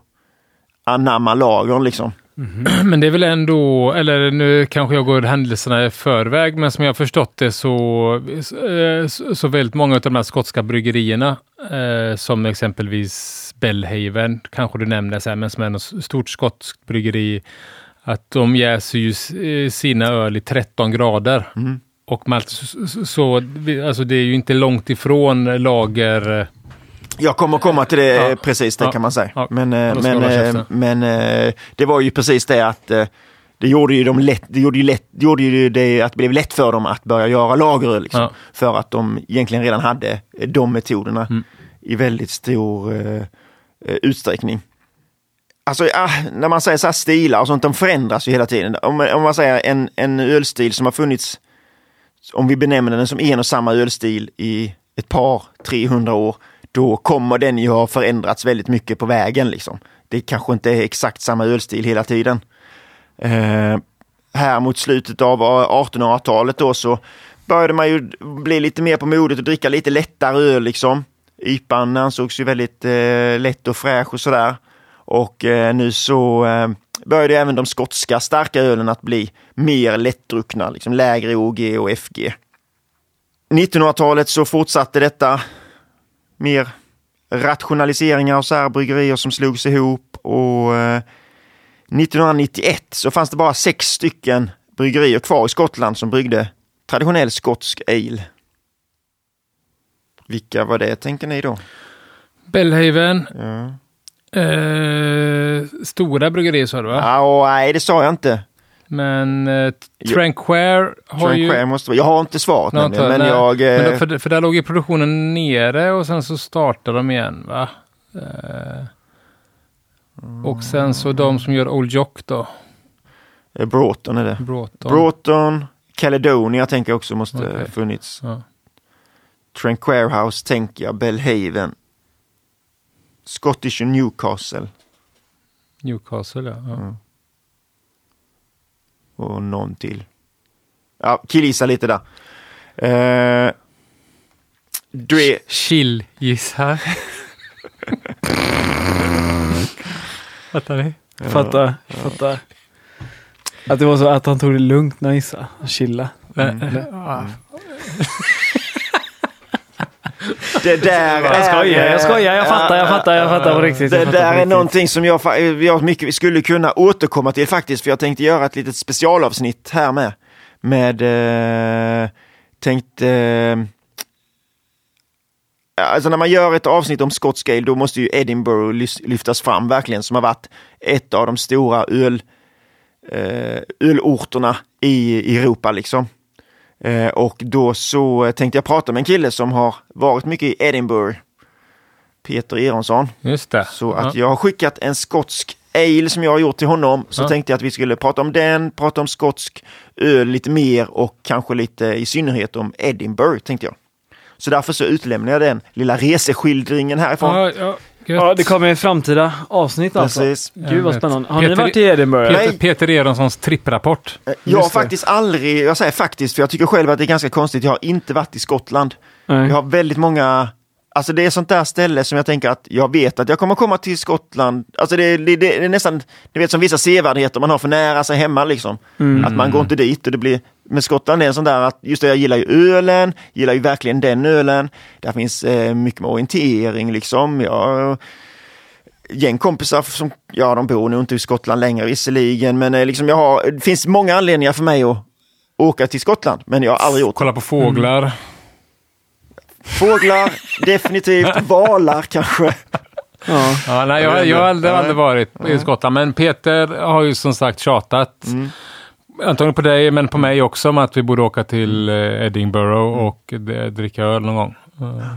anamma lagern liksom. Mm. Men det är väl ändå, eller nu kanske jag går händelserna i förväg, men som jag förstått det så, så, så väldigt många av de här skotska bryggerierna, eh, som exempelvis Bellhaven, kanske du nämnde, så här, men som är ett stort skotskt bryggeri, att de jäser ju eh, sina öl i 13 grader. Mm. Och malt, så, så, alltså det är ju inte långt ifrån lager jag kommer komma till det ja. precis det ja. kan man säga. Ja. Men, eh, men, eh, men eh, det var ju precis det att det gjorde ju, de lätt, det gjorde ju, lätt, det gjorde ju det att det blev lätt för dem att börja göra lageröl. Liksom, För att de egentligen redan hade de metoderna mm. i väldigt stor uh, utsträckning. Alltså ah, när man säger så här stilar och sånt, de förändras ju hela tiden. Om, om man säger en, en ölstil som har funnits, om vi benämner den som en och samma ölstil i ett par, 300 år, då kommer den ju ha förändrats väldigt mycket på vägen. Liksom. Det kanske inte är exakt samma ölstil hela tiden. Eh, här mot slutet av 1800-talet då så började man ju bli lite mer på modet och dricka lite lättare öl liksom. Ypan ansågs ju väldigt eh, lätt och fräsch och sådär. Och eh, nu så eh, började även de skotska starka ölen att bli mer lättdruckna, liksom lägre OG och FG. 1900-talet så fortsatte detta mer rationaliseringar av så här bryggerier som slogs ihop och eh, 1991 så fanns det bara sex stycken bryggerier kvar i Skottland som bryggde traditionell skotsk ale. Vilka var det tänker ni då? Bellhaven. Ja. Eh, stora bryggerier sa du va? Ja, nej, det sa jag inte. Men eh, Tranquair har Tranquair ju... Måste, jag har inte svaret Nå, nämligen, men nej. jag... Eh... Men då, för, för där låg ju produktionen nere och sen så startade de igen va? Eh... Och sen så de som gör Old Jock då? Eh, Broughton är det. Broughton. Broughton, Caledonia tänker jag också måste okay. funnits. Ja. Tranquair House tänker jag, Bellhaven. Scottish Newcastle. Newcastle ja. ja. Mm och någon till. ja, killgissa lite där. Eh, du är... Chill-gissar. Fattar ni? Fattar, fattar. Att det var så att han tog det lugnt när han gissade. Chilla. Mm. Ja. Det där Jag skojar, är, jag skojar. Jag fattar, jag fattar, jag fattar på riktigt. Det där är någonting som jag, jag mycket skulle kunna återkomma till faktiskt, för jag tänkte göra ett litet specialavsnitt här med. Med, eh, tänkte, eh, alltså när man gör ett avsnitt om skotsk ale, då måste ju Edinburgh lyftas fram verkligen, som har varit ett av de stora öl, eh, ölorterna i Europa liksom. Eh, och då så tänkte jag prata med en kille som har varit mycket i Edinburgh, Peter Eronsson. Just det. Så Ja. att jag har skickat en skotsk ale som jag har gjort till honom. Så Ja. tänkte jag att vi skulle prata om den, prata om skotsk öl lite mer och kanske lite i synnerhet om Edinburgh tänkte jag. Så därför så utlämnar jag den lilla reseskildringen härifrån. Ja, ja, gött. Ja, det kommer i framtida avsnitt alltså. Precis. Gud vad spännande. Har ni Peter- varit i Edinburgh? Peter. Peter Eronssons tripprapport. Eh, Jag har faktiskt aldrig, jag säger faktiskt, för jag tycker själv att det är ganska konstigt. Jag har inte varit i Skottland. Nej. Jag har väldigt många, alltså det är sånt där ställe som jag tänker att jag vet att jag kommer komma till Skottland. Alltså det, det, det är nästan, du vet som vissa sevärdheter man har för nära sig hemma liksom. Att man går inte dit och det blir, men Skottland är en sån där att, just det, jag gillar ju ölen, gillar ju verkligen den ölen. Där finns eh, mycket med orientering liksom. Jag, gäng kompisar som, ja de bor nog inte i Skottland längre visserligen, men eh, liksom jag har, det finns många anledningar för mig att åka till Skottland, men jag har aldrig gjort det. Kolla på fåglar. Fåglar, definitivt. Valar kanske. Ja. Ja, nej, jag, jag har aldrig, aldrig varit i Skottland, men Peter har ju som sagt tjatat. Antagligen på dig, men på mig också om att vi borde åka till eh, Edinburgh och eh, dricka öl någon gång. Eh,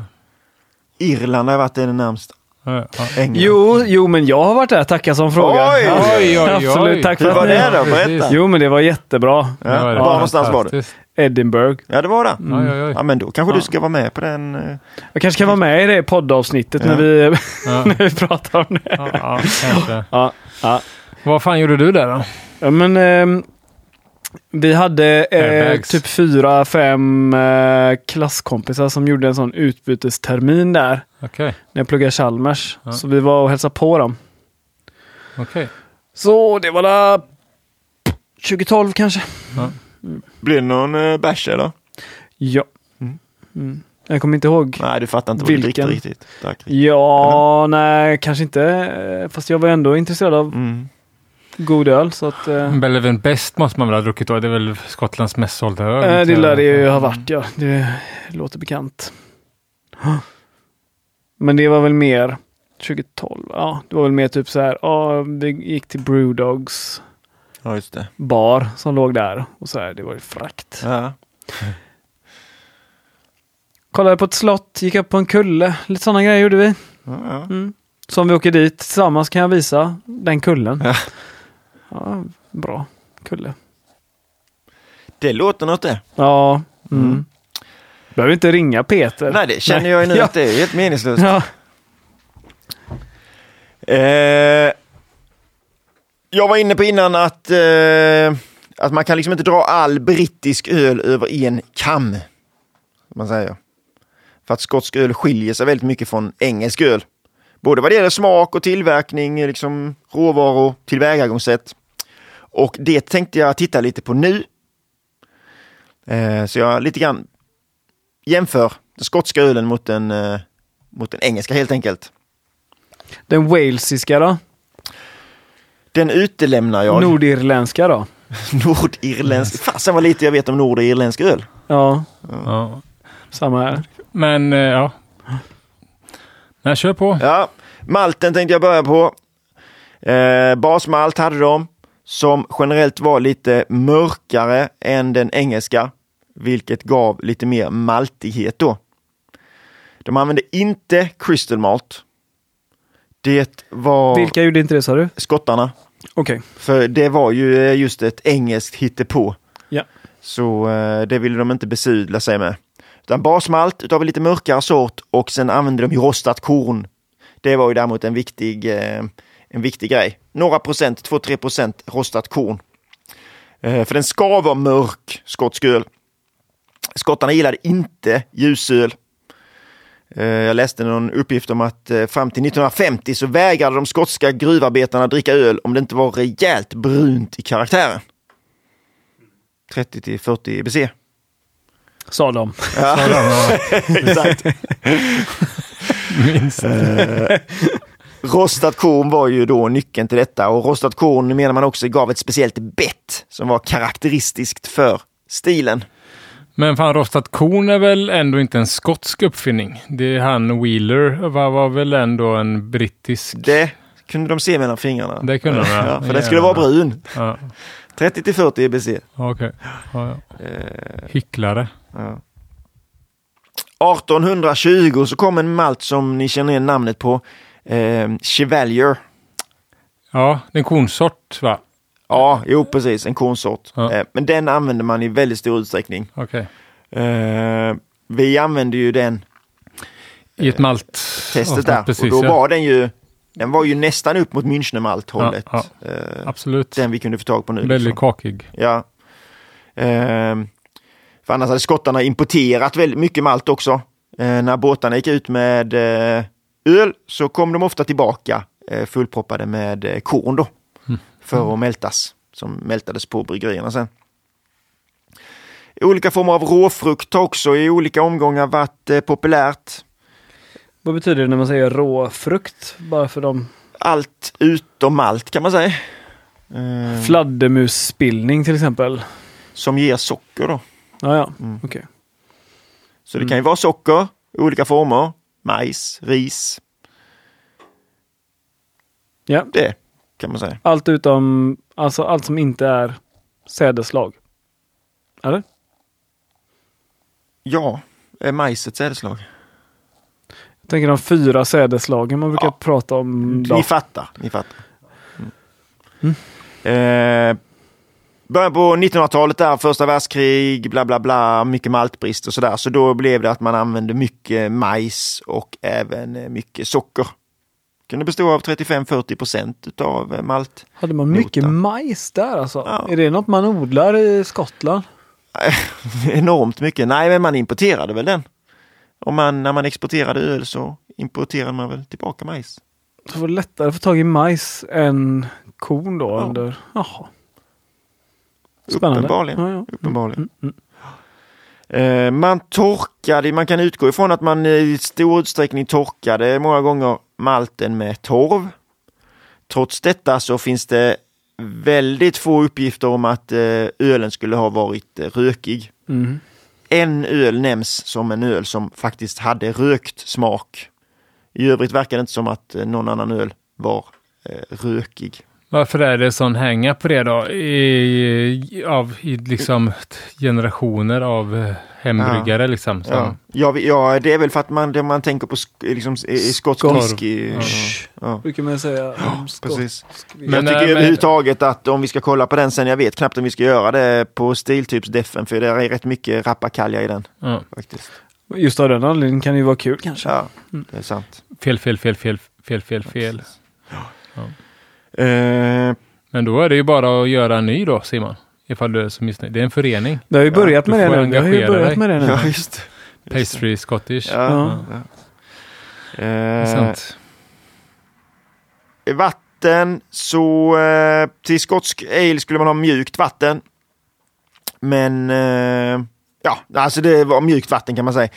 Irland har varit det närmast. ja. Jo, jo, men jag har varit där. Tacka som fråga. Oj! Ja, Oj, oj, oj. Absolut, tack för Hur var det då? Berätta. Jo, men det var jättebra. Ja, var någonstans var det? Edinburgh. Ja, det var det. Oj, oj, oj. Ja, men då kanske du ska vara med på den. eh. Jag kanske kan vara med i det poddavsnittet Ja. när, vi, Ja. när vi pratar om det. Ja, ja, kanske. Ja, ja. Vad fan gjorde du där då? ja men ehm, vi hade eh, typ fyra, fem eh, klasskompisar som gjorde en sån utbytestermin där. Okej, När jag pluggade Chalmers. Ja. Så vi var och hälsade på dem. okej. Så det var där 2012 kanske. Blir det någon uh, bärs eller? Ja. Mm. Jag kommer inte ihåg. Nej, du fattar inte vad du Vilken? riktigt. Drack riktigt. Ja, nej, kanske inte. Eh, Fast jag var ändå intresserad av Mm. God öl. Så att, eh, Belleven Best måste man väl ha druckit då? Det är väl Skottlands mest sålda öl? eh, det lär det ju ha varit, ja. Det låter bekant. Men det var väl mer 2012. Ja, det var väl mer typ så här. Ja, vi gick till Brewdogs Ja, just det. bar som låg där. Och så här, det var ju frakt. Ja. Kollade på ett slott, gick upp på en kulle. Lite sådana grejer gjorde vi. Ja, ja. Mm. Så om vi åker dit tillsammans kan jag visa den kullen. Ja. Ja, bra kulle. Det låter något det. Ja. Mm. Mm. Behöver inte ringa Peter. Nej, det känner Nej. jag ju nu Ja. att det är helt meningslöst. Ja. Eh, jag var inne på innan att, eh, att man kan liksom inte dra all brittisk öl över en kam. Man säger. För att skotsk öl skiljer sig väldigt mycket från engelsk öl. Både vad det gäller smak och tillverkning, liksom råvaror, tillvägagångssätt. Och det tänkte jag titta lite på nu. Eh, så jag lite grann jämför den skotska ölen mot den, eh, mot den engelska helt enkelt. Den walesiska då? Den utelämnar jag. Nordirländska då? Nordirländsk. Fasen vad lite jag vet om nordirländsk öl. Ja, Ja. samma här. Men, eh, ja. Nej, kör på. Ja, malten tänkte jag börja på. Eh, basmalt hade de som generellt var lite mörkare än den engelska, vilket gav lite mer maltighet då. De använde inte crystal malt. Det var Vilka gjorde inte det sa du? skottarna. Okej. För det var ju eh, just ett engelskt hittepå. Ja. Så eh, det ville de inte besudla sig med. Utan basmalt utav en lite mörkare sort och sen använde de ju rostat korn. Det var ju däremot en viktig, eh, en viktig grej. Några procent, 2-3 procent rostat korn. Eh, för den ska vara mörk, skotsk öl. Skottarna gillade inte ljusöl. Eh, jag läste någon uppgift om att eh, fram till 1950 så vägrade de skotska gruvarbetarna dricka öl om det inte var rejält brunt i karaktären. 30 till 40 BC. Sa de. Ja. Sa de. Exakt. Minst. Rostat korn var ju då nyckeln till detta och rostat korn menar man också gav ett speciellt bett som var karaktäristiskt för stilen. Men fan, rostat korn är väl ändå inte en skotsk uppfinning? Det är han Wheeler var, var väl ändå en brittisk... Det kunde de se mellan fingrarna. Det kunde de, ja. ja. För den skulle vara brun. Ja, 30 till 40 EBC. okej. Ja, ja. Eh, Hycklare. ja. 1820 så kom en malt som ni känner igen namnet på. Eh, Chevalier. Ja, det är en kornsort va? Ja, jo precis, en kornsort. Ja. Eh, men den använder man i väldigt stor utsträckning. Okej. Eh, vi använde ju den I ett malt... testet Ja, där. Precis, och då ja. var den ju, den var ju nästan upp mot Münchnermalt hållet. Ja, Eh, Absolut. den vi kunde få tag på nu. Väldigt liksom. kakig. Ja. Ehm, för annars hade skottarna importerat väldigt mycket malt också. Eh, när båtarna gick ut med eh, öl så kom de ofta tillbaka eh, fullproppade med eh, korn då. För att mältas. Som mältades på bryggerierna sen. Olika former av råfrukt har också i olika omgångar varit eh, populärt. Vad betyder det när man säger råfrukt? Bara för dem. Allt utom malt kan man säga. Fladdermusspillning till exempel. som ger socker då. Ja, ja. Mm. Okej. Så det kan ju vara socker i olika former. Majs, ris. Ja. Det kan man säga. Allt utom, alltså allt som inte är sädeslag. Eller? Ja, är majs ett sädesslag? Jag tänker de fyra sädeslagen man brukar Ja. prata om. Då. Ni fattar. Ni fattar. Mm. Eh, början på 1900-talet där, första världskrig, bla bla bla, mycket maltbrist och sådär. Så då blev det att man använde mycket majs och även mycket socker. Kunde bestå av 35-40 procent utav eh, malt. Hade man mycket Notan. majs där alltså? Ja. Är det något man odlar i Skottland? Enormt mycket. Nej, men man importerade väl den. Om man, när man exporterade öl så importerade man väl tillbaka majs. Det var lättare att få tag i majs än korn då Ja. under... Jaha. Spännande. Uppenbarligen. Ja, ja. Uppenbarligen. Mm, Eh, man torkade, man kan utgå ifrån att man i stor utsträckning torkade många gånger malten med torv. Trots detta så finns det väldigt få uppgifter om att eh, ölen skulle ha varit eh, rökig. Mm. En öl nämns som en öl som faktiskt hade rökt smak. I övrigt verkar det inte som att eh, någon annan öl var eh, rökig. Varför är det sån hänga på det då? I, av i liksom generationer av eh, hembryggare liksom. Som, Ja. Ja, ja, det är väl för att man, det man tänker på sk- liksom, skotsk whisky. Ja. Ja, Brukar man säga. precis. Men, jag tycker äh, men- överhuvudtaget att om vi ska kolla på den sen, jag vet knappt om vi ska göra det på stiltypsdeffen för det är rätt mycket rappakalja i den. Ja. faktiskt. Just av den anledningen kan det ju vara kul kanske. Ja, det är sant. Fel, fel, fel, fel, fel, fel, fel. Eh, Men då är det ju bara att göra en ny då, Simon. Ifall du är så missnöjd. Det är en förening. Det har ju börjat du med det nu. Det har ju börjat dig. med det nu. ja, just Pastry Scottish. Ja. Ja. ja. Eh, Sant. vatten, så eh, till skotsk ale skulle man ha mjukt vatten. Men eh, ja, alltså det var mjukt vatten kan man säga.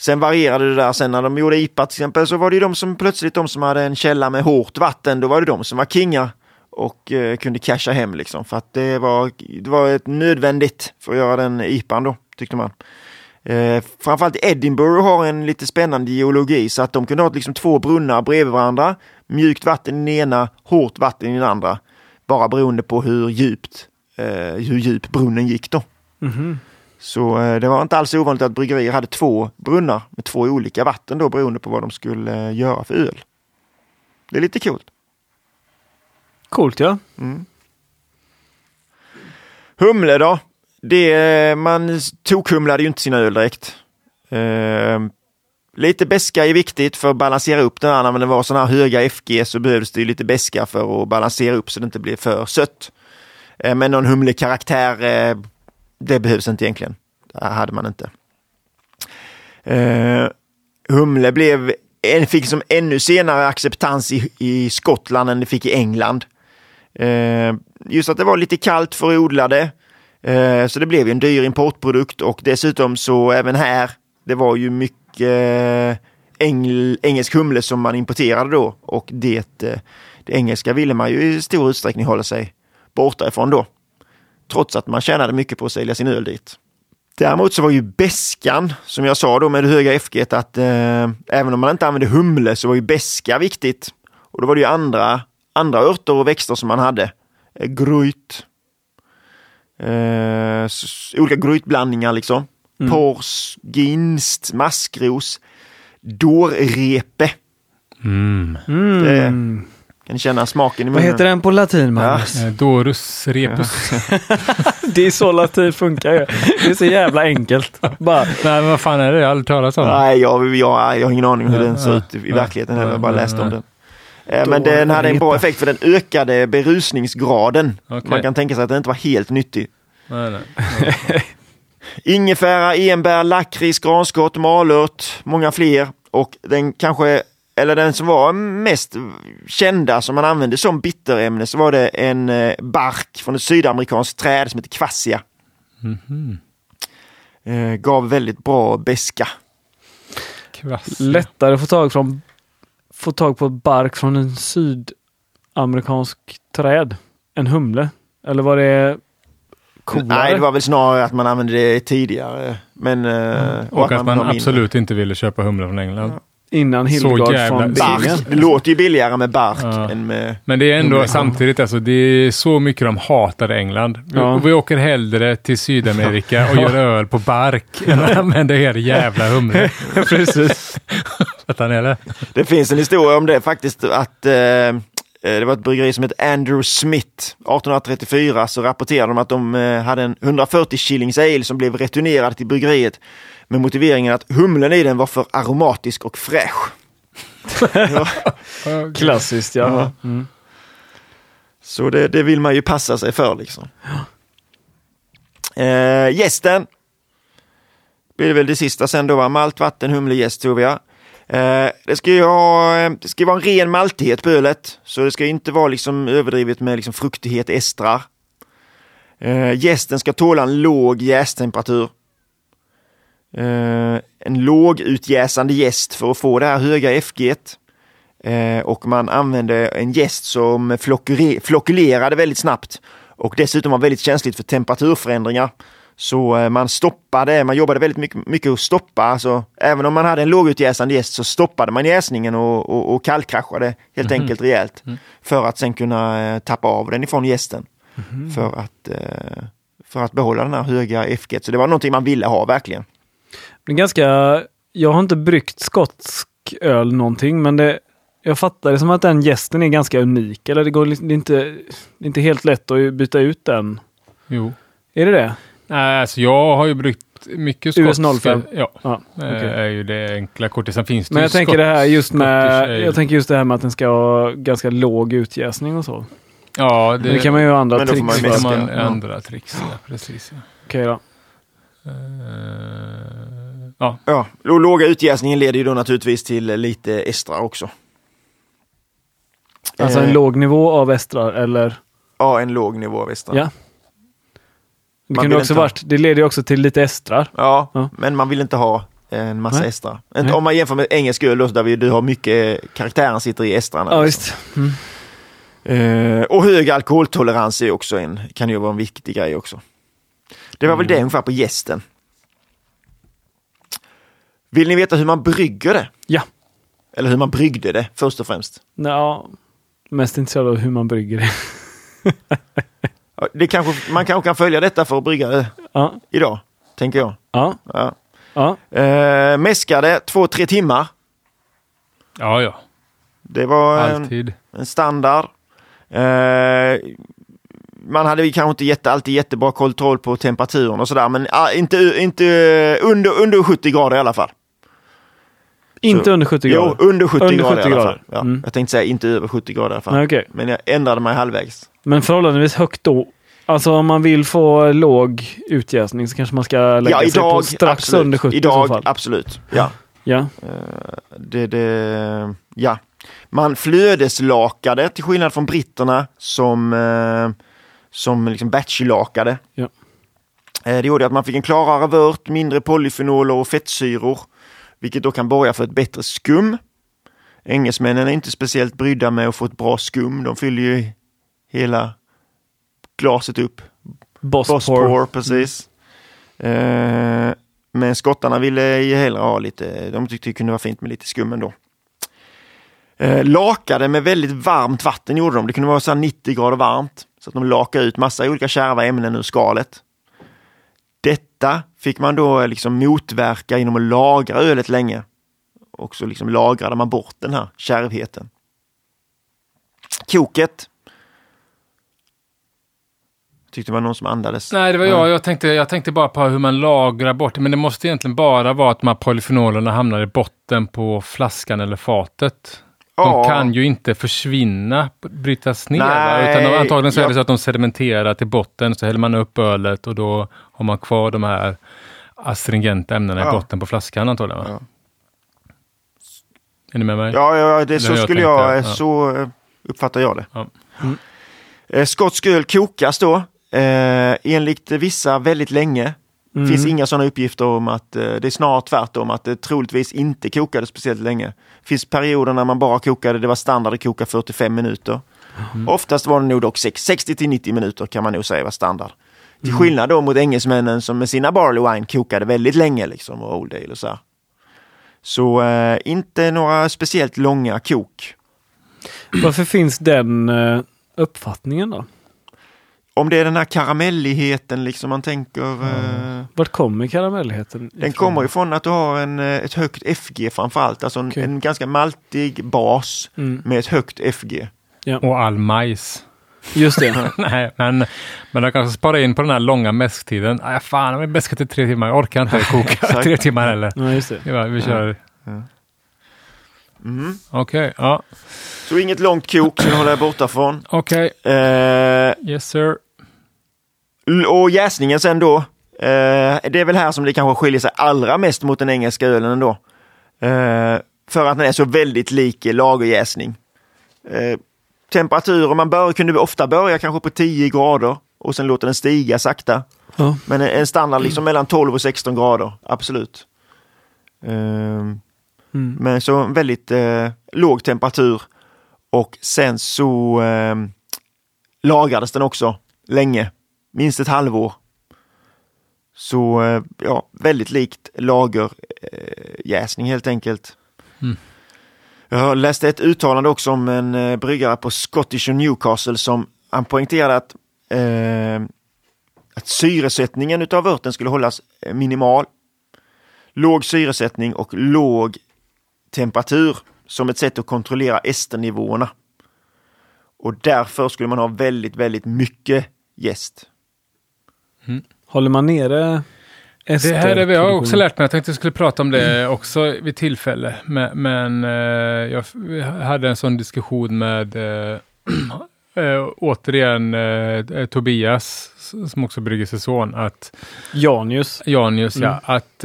Sen varierade det där. Sen när de gjorde IPA till exempel så var det ju de som plötsligt de som hade en källa med hårt vatten. Då var det de som var kingar och eh, kunde casha hem liksom. För att det var, det var ett nödvändigt för att göra den IPAn då, tyckte man. Eh, framförallt Edinburgh har en lite spännande geologi så att de kunde ha liksom två brunnar bredvid varandra. Mjukt vatten i den ena, hårt vatten i den andra. Bara beroende på hur djupt, eh, hur djup brunnen gick då. Mhm. Så eh, det var inte alls ovanligt att bryggerier hade två brunnar med två olika vatten då beroende på vad de skulle eh, göra för öl. Det är lite coolt. Coolt ja. Humle då? Det, man tokhumlade ju inte sina öl direkt. Eh, lite beska är viktigt för att balansera upp den. När det var sådana här höga FG så behövdes det lite beska för att balansera upp så det inte blev för sött. Eh, men någon humlekaraktär, eh, det behövs inte egentligen. Det hade man inte. Uh, humle blev, fick som ännu senare acceptans i, i Skottland än det fick i England. Uh, just att det var lite kallt för att odla det. Eh, så det blev en dyr importprodukt och dessutom så även här, det var ju mycket engl, engelsk humle som man importerade då och det, det engelska ville man ju i stor utsträckning hålla sig borta ifrån då. Trots att man tjänade mycket på att sälja sin öl dit. Däremot så var ju beskan, som jag sa då med det höga FG, att eh, även om man inte använde humle så var ju beska viktigt. Och då var det ju andra, andra örter och växter som man hade. Eh, gryt. Eh, olika grytblandningar liksom. Mm. Pors, ginst, maskros, dårrepe. Mm. Det, kan känna smaken i munnen. Vad heter den på latin, Magnus? Ja. Eh, Dorus repus. det är så latin funkar ju. Det är så jävla enkelt. Bara. Nej, men vad fan är det? Jag har aldrig talat om det. Nej, jag, jag, jag har ingen aning hur den ser ut i verkligheten. Jag har bara läst om den. Eh, men den hade en bra effekt för den ökade berusningsgraden. Okay. Man kan tänka sig att den inte var helt nyttig. Nej, nej. Ingefära, enbär, lakrits, granskott, malört, många fler. Och den kanske eller den som var mest kända som man använde som bitterämne så var det en eh, bark från ett sydamerikanskt träd som heter kvassia. Mm -hmm. gav väldigt bra beska. Lättare att få tag, från, få tag på bark från en sydamerikansk träd än humle? Eller var det coolare? Nej, det var väl snarare att man använde det tidigare. Men, mm. och, och, att, man, man absolut inte ville köpa humle från England. Ja. Innan Hildegard från Bark. Det låter ju billigare med bark ja. än med... Men det är ändå samtidigt, alltså, det är så mycket de hatar England. Ja. Vi, vi åker hellre till Sydamerika och gör öl på bark än att använda er jävla humle. Precis. det? det finns en historia om det faktiskt, att eh, det var ett bryggeri som hette Andrew Smith. 1834 så rapporterade de att de eh, hade en 140 shillings ale som blev returnerad till bryggeriet med motiveringen att humlen i den var för aromatisk och fräsch. Klassiskt ja. Mm. Så det, det, vill man ju passa sig för liksom. Eh, gästen blir det väl det sista sen då, va? malt, vatten, humle, jäst tror vi. Ja. Eh, det ska ju ha, eh, det ska vara en ren maltighet på ölet, så det ska inte vara liksom överdrivet med liksom fruktighet, estrar. Eh, gästen ska tåla en låg jästemperatur. Eh, en lågutjäsande gäst för att få det här höga FG. Eh, och man använde en gäst som flockulerade väldigt snabbt och dessutom var väldigt känsligt för temperaturförändringar. Så eh, man stoppade, man jobbade väldigt mycket, mycket att stoppa, alltså även om man hade en lågutjäsande gäst så stoppade man jäsningen och, och, och kallkraschade helt mm. enkelt rejält. Mm. För att sen kunna eh, tappa av den ifrån gästen. Mm. För, att, eh, för att behålla den här höga FG. Så det var någonting man ville ha verkligen. Det är ganska, jag har inte bryggt skotsk öl någonting, men det, jag fattar det som att den gästen är ganska unik. Eller det, går, det, är inte, det är inte helt lätt att byta ut den. Jo. Är det det? Nej, alltså jag har ju bryggt mycket skotska. US 05? Ja, ah, okay. är ju det enkla kortet. Sen finns det Men jag tänker det här just med, jag tänker just det här med att den ska ha ganska låg utjäsning och så. Ja, det, det kan man ju andra men tricks. Men då får man, man ändra tricks, ja, precis. Ja. Okej okay, då. Uh, Ja. ja. Låga utjäsningen leder ju då naturligtvis till lite estrar också. Alltså en eh. låg nivå av estrar eller? Ja, en låg nivå av estrar. Ja. Det, kunde också varit, det leder ju också till lite estrar. Ja, ja, men man vill inte ha en massa Nej. estrar. Nej. Om man jämför med engelsk öl där vi, du har mycket, karaktären sitter i estrarna. Ja, visst. Mm. Uh, och hög alkoholtolerans är också en, kan ju vara en viktig grej också. Det var mm. väl det ungefär på gästen. Vill ni veta hur man brygger det? Ja. Eller hur man bryggde det först och främst? Ja, mest intresserad av hur man brygger det. det kanske, man kanske kan följa detta för att brygga det ja. idag, tänker jag. Ja. ja. ja. Eh, mäskade två, tre timmar. Ja, ja. Det var en, en standard. Eh, man hade kanske inte jätte, alltid jättebra kontroll på temperaturen och sådär, men uh, inte, inte under, under 70 grader i alla fall. Inte så, under 70 grader? Jo, under 70 under grader 70 i alla fall. Ja, mm. Jag tänkte säga inte över 70 grader i alla fall. Nej, okay. Men jag ändrade mig halvvägs. Men förhållandevis högt då? Alltså om man vill få låg utjäsning så kanske man ska lägga ja, sig på strax absolut. under 70 idag, i så fall. Absolut, ja. ja. Uh, det, det, ja. Man flödeslakade till skillnad från britterna som, uh, som liksom batchlakade. Ja. Uh, det gjorde att man fick en klarare vört, mindre polyfenoler och fettsyror, vilket då kan borga för ett bättre skum. Engelsmännen är inte speciellt brydda med att få ett bra skum. De fyller ju hela glaset upp. Bosspor. precis. Mm. men skottarna ville ju hellre ha lite, de tyckte det kunde vara fint med lite skum ändå. Eh, lakade med väldigt varmt vatten gjorde de. Det kunde vara så 90 grader varmt. Så att de lakade ut massa olika kärva ämnen ur skalet. Detta fick man då liksom motverka genom att lagra ölet länge. Och så liksom lagrade man bort den här kärvheten. Koket Tyckte det var någon som andades. Nej, det var jag. Jag tänkte, jag tänkte bara på hur man lagrar bort det. Men det måste egentligen bara vara att de här polyfenolerna hamnar i botten på flaskan eller fatet. De kan ju inte försvinna, brytas ner. Nej, Utan antagligen så är det så att de sedimenterar till botten, så häller man upp ölet och då har man kvar de här astringenta ämnena i botten på flaskan antagligen. Ja. Är ni med mig? Ja, ja det, så jag skulle jag, jag så uppfattar jag det. Ja. Mm. Eh, skotsk öl kokas då Eh, enligt vissa väldigt länge. Mm. finns inga sådana uppgifter om att eh, det är snarare tvärtom att det troligtvis inte kokade speciellt länge. finns perioder när man bara kokade, det var standard att koka 45 minuter. Mm. Oftast var det nog dock 60 till 90 minuter kan man nog säga var standard. Till mm. skillnad då mot engelsmännen som med sina barley wine kokade väldigt länge liksom och old ale och så här. Så eh, inte några speciellt långa kok. Varför finns den eh, uppfattningen då? Om det är den här karamelligheten liksom man tänker. Mm. Eh, Vart kommer karamelligheten? Ifrån? Den kommer ifrån att du har en, eh, ett högt FG framförallt. Alltså en, okay. en ganska maltig bas mm. med ett högt FG. Ja. Och all majs. Just det. Nej, men, men jag kanske sparar in på den här långa mäsktiden. Nej, fan, jag mäskat till tre timmar. Jag orkar inte koka tre timmar heller. Ja, just det. Ja, vi kör. Ja. Mm. Okej, okay, ja. Så inget långt kok, så håller jag borta från. Okej. Okay. Eh, yes sir. Och jäsningen sen då. Eh, det är väl här som det kanske skiljer sig allra mest mot den engelska ölen ändå. Eh, för att den är så väldigt lik lagerjäsning. Eh, temperatur, man bör, kunde ofta börja kanske på 10 grader och sen låta den stiga sakta. Ja. Men en standard liksom mellan 12 och 16 grader, absolut. Mm. Men så väldigt eh, låg temperatur och sen så eh, lagrades den också länge minst ett halvår. Så eh, ja, väldigt likt lagerjäsning helt enkelt. Mm. Jag läste ett uttalande också om en eh, bryggare på Scottish och Newcastle som han poängterade att, eh, att syresättningen utav örten skulle hållas eh, minimal. Låg syresättning och låg temperatur som ett sätt att kontrollera esternivåerna. Och därför skulle man ha väldigt, väldigt mycket gäst. Mm. Håller man nere det här är, jag har också lärt mig, jag tänkte jag skulle prata om det också vid tillfälle. Men, men eh, jag hade en sån diskussion med äh, äh, återigen äh, Tobias, som också brygger sig son, att Janius. Janius, mm. ja. Att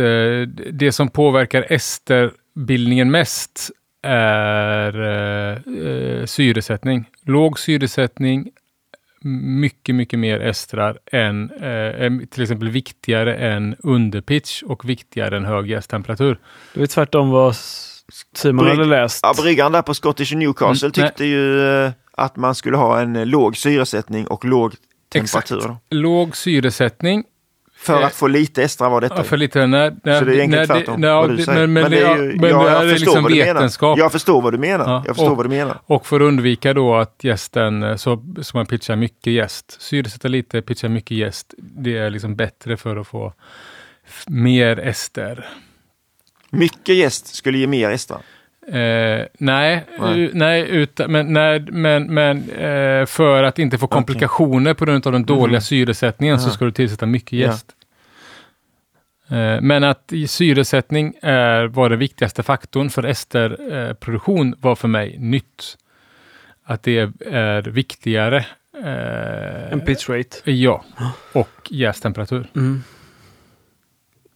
det som påverkar esterbildningen mest är syresättning. Låg syresättning mycket, mycket mer estrar än, eh, till exempel viktigare än underpitch och viktigare än hög jästtemperatur. Det är tvärtom vad Simon Bryg hade läst. Ja, bryggan där på Scottish Newcastle mm, tyckte nej. ju eh, att man skulle ha en eh, låg syresättning och låg temperatur. Exakt. Låg syresättning för att få lite extra var detta. Ja, för lite, när, när, så det är egentligen tvärtom vad du säger. Men, men, men det ju, men är liksom vetenskap. Jag förstår vad du menar. Ja, jag förstår och, vad du menar. Och för att undvika då att gästen, eh, så, så man pitchar mycket gäst, syresätta lite, pitcha mycket gäst. Det är liksom bättre för att få mer ester. Mycket gäst skulle ge mer ester? Eh, nej, nej. nej utan, men, nej, men, men eh, för att inte få komplikationer okay. på grund av den dåliga mm. syresättningen så ska du tillsätta mycket jäst. Ja. Eh, men att syresättning är, var den viktigaste faktorn för esterproduktion var för mig nytt. Att det är viktigare Eh, en pitch rate. Ja, och jästemperatur. Mm.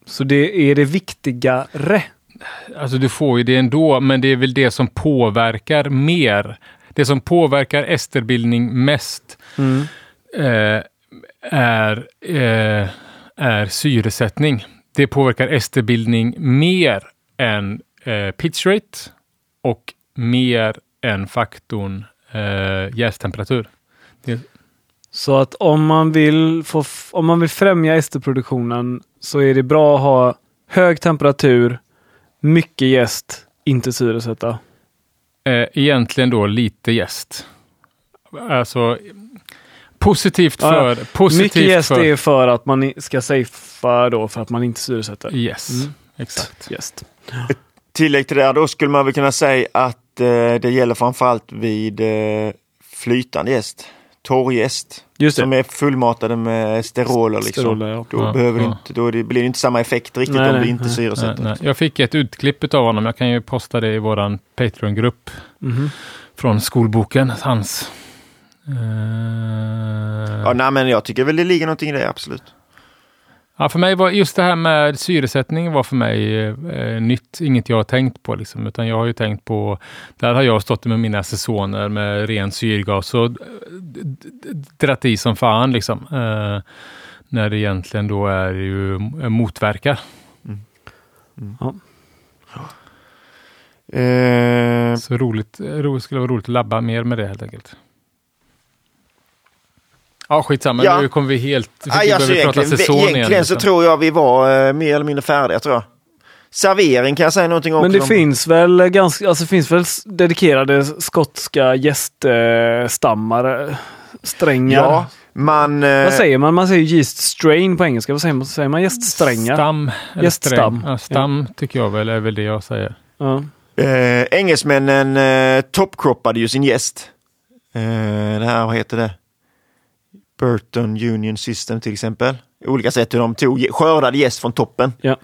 Så det är det viktigare. Alltså du får ju det ändå, men det är väl det som påverkar mer. Det som påverkar esterbildning mest Mm. eh, är, eh, är syresättning. Det påverkar esterbildning mer än eh, pitch rate och mer än faktorn eh, jästemperatur. Det, Så att om man vill, få, om man vill främja esterproduktionen så är det bra att ha hög temperatur, mycket jäst, inte syresätta. eh, egentligen då lite jäst. Alltså positivt Ja, för... Positivt mycket jäst för, är för att man ska safea då för att man inte syresätter. Yes, Mm. exakt. Jäst. Tillägg till det här, då skulle man väl kunna säga att eh, det gäller framförallt vid eh, flytande jäst. Torrjäst. Just det. Som är fullmatade med steroler. Liksom. Steroler, ja. Då, Ja, behöver ja. inte, då blir det inte samma effekt riktigt Nej, om nej, du inte nej. syresätter. Nej. Jag fick ett utklipp av honom. Jag kan ju posta det i våran Patreon-grupp Mhm. från skolboken. Hans. Eh, Ja, nej, men jag tycker väl det ligger någonting i det, absolut. Ja, för mig var just det här med syresättning var för mig eh, nytt, inget jag har tänkt på. Liksom, utan jag har ju tänkt på, där har jag stått med mina säsoner med ren syrgas och dratt i som fan. Liksom, eh, när det egentligen då är ju eh, motverkar. Eh, Så roligt, ro, skulle vara roligt att labba mer med det helt enkelt. Ja, skitsamma. Ja. Nu kommer vi helt... Vi aj, alltså, behöver prata egentligen säsong egentligen igen. så liksom. tror jag vi var eh, mer eller mindre färdiga, tror jag. Servering kan jag säga någonting om. Men det om- finns väl ganska, alltså finns väl dedikerade skotska gäststammar, strängar. Ja, man... eh, Vad säger man? Man säger yeast strain på engelska. Vad säger man? Säger man gäststrängar? Stam. Gäststam. Ja, stam tycker jag väl är väl det jag säger. Ja. Eh, engelsmännen eh, toppkroppade ju sin gäst. Eh, det här, vad heter det? Burton Union System till exempel. Olika sätt hur de tog, skördade gäst från toppen. Ja.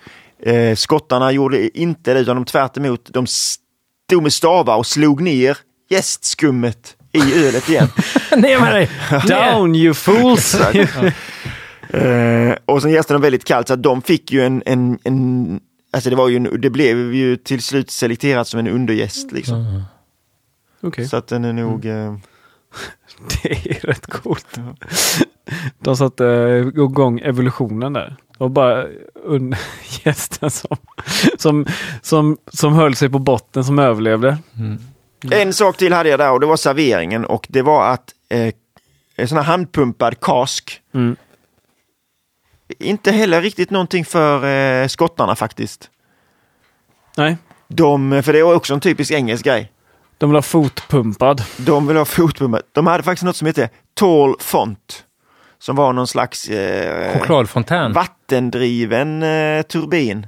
Eh, skottarna gjorde inte det utan de tvärt emot, de stod med stavar och slog ner gästskummet i ölet igen. Ner med dig! Down you fools! Eh, och sen jäste de väldigt kallt så att de fick ju en, en, en alltså det var ju, en, det blev ju till slut selekterat som en undergäst liksom. Okej, Så att den är nog, eh, det är rätt coolt. De satte eh, igång evolutionen där. Var bara un- gästen som, som, som, som höll sig på botten som överlevde. Mm. En sak till hade jag där och det var serveringen och det var att eh, sån här handpumpad kask, Mm. inte heller riktigt någonting för eh, skottarna faktiskt. Nej, De, för det är också en typisk engelsk grej. De vill ha fotpumpad. De vill ha fotpumpad. De hade faktiskt något som heter Tall Font. Som var någon slags eh, Chokladfontän. vattendriven eh, turbin.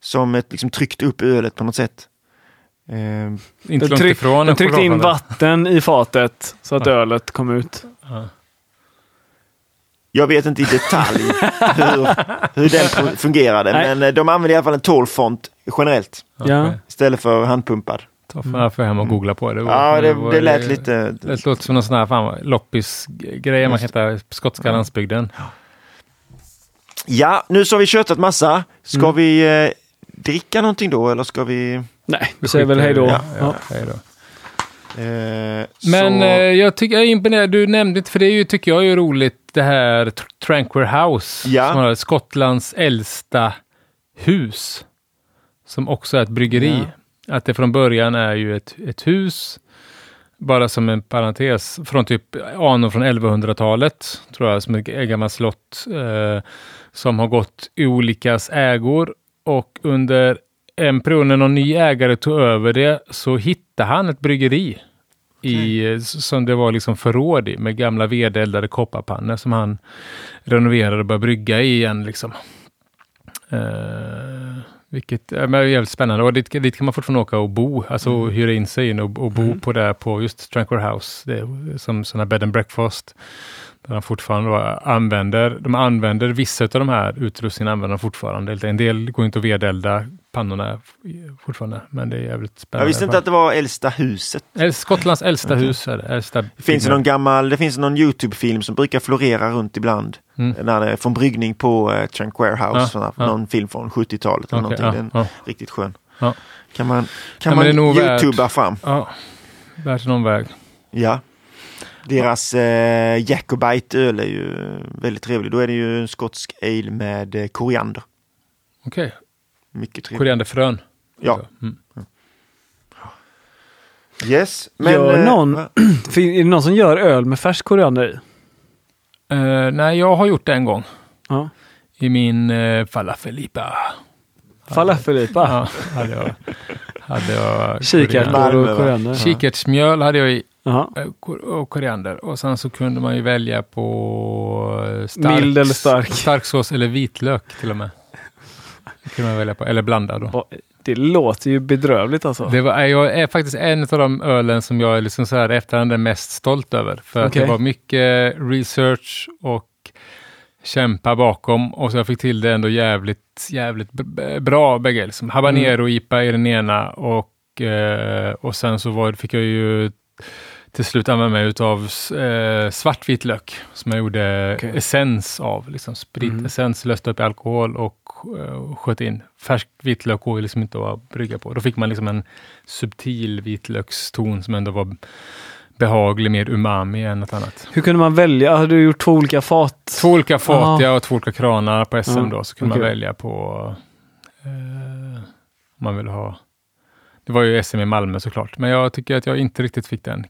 Som ett, liksom, tryckte upp ölet på något sätt. Eh, Inte långt tryck, ifrån de en tryckte in vatten i fatet så att ölet kom ut. Ja. Jag vet inte i detalj hur, hur den fu- fungerade, Nej. men eh, de använde i alla fall en tålfont generellt Ja. Istället för handpumpad. Ta för jag får hem och googla på det. Ja, det, var- det lät lite... Det låter som någon sån här fan, loppis-grej man kan hitta skotska landsbygden. Ja, nu så har vi köttat massa. Ska Mm. vi eh, dricka någonting då eller ska vi... Nej, vi säger väl hej då. Ja, Ja. Hej då. Eh, Men så, eh, jag tycker jag är imponerad. Du nämnde inte, för det är ju, tycker jag är roligt, det här Tr- Tranquil House. Ja. Som har Skottlands äldsta hus. Som också är ett bryggeri. Att det från början är ju ett, ett hus. Bara som en parentes, från typ anor från 1100-talet, tror jag, som ett gammalt slott. Eh, som har gått i olikas ägor. Och under en period när någon ny ägare tog över det så hittade han ett bryggeri i, s- som det var liksom förråd i med gamla vedeldade kopparpannor som han renoverade och började brygga i igen. Liksom. Eh, vilket men är jävligt spännande och dit, dit kan man fortfarande åka och bo, alltså Mm. hyra in sig in och, och bo på där på just Tranquil House, det som sådana bed and breakfast. Där de fortfarande använder, de använder vissa av de här utrustningarna använder de fortfarande. En del går inte att vedelda pannorna fortfarande, men det är jävligt spännande. Jag visste inte att det var äldsta huset. Skottlands äldsta okay. hus är det. Äldsta det finns någon gammal, det finns någon Youtube-film som brukar florera runt ibland. Mm. När det är från bryggning på uh, Trunk Warehouse, ja, ja. någon film från 70-talet eller okay, någonting. Ja, Den är riktigt skön. Kan man, kan man youtuba fram. Ja, värt någon väg. Ja. Deras eh, Jacobite öl är ju väldigt trevlig. Då är det ju en skotsk ale med eh, koriander. Okej. Okay. Mycket trevligt. Korianderfrön. Ja. Mm. Yes, men... Gör eh, någon, är det någon som gör öl med färsk koriander i? Uh, nej, jag har gjort det en gång. Ja. I min uh, falafelipa. Falafelipa? Ja, hade jag. Hade jag Kikärtor och koriander? Kikärtsmjöl hade jag i. Aha. Och koriander. Och sen så kunde man ju välja på stark, Mild eller stark? starksås eller vitlök till och med. kan man välja på, eller blanda då. Det låter ju bedrövligt alltså. Det var, jag är faktiskt en av de ölen som jag är liksom så här efterhand är mest stolt över. För okay. att det var mycket research och kämpa bakom och så jag fick till det ändå jävligt, jävligt bra bägge. Liksom. Habanero-IPA mm. i den ena och, eh, och sen så var, fick jag ju till slut använda mig utav eh, svartvit lök som jag gjorde okay. essens av. Liksom spritessens, mm. löste upp i alkohol och eh, sköt in. Färsk vitlök går liksom inte att brygga på. Då fick man liksom en subtil vitlökston som ändå var behaglig, mer umami än något annat. Hur kunde man välja? Hade du gjort två olika fat? Två olika fat, Aha. ja, och två olika kranar på SM mm. då, så kunde okay. man välja på eh, om man vill ha det var ju SM i Malmö såklart, men jag tycker att jag inte riktigt fick den,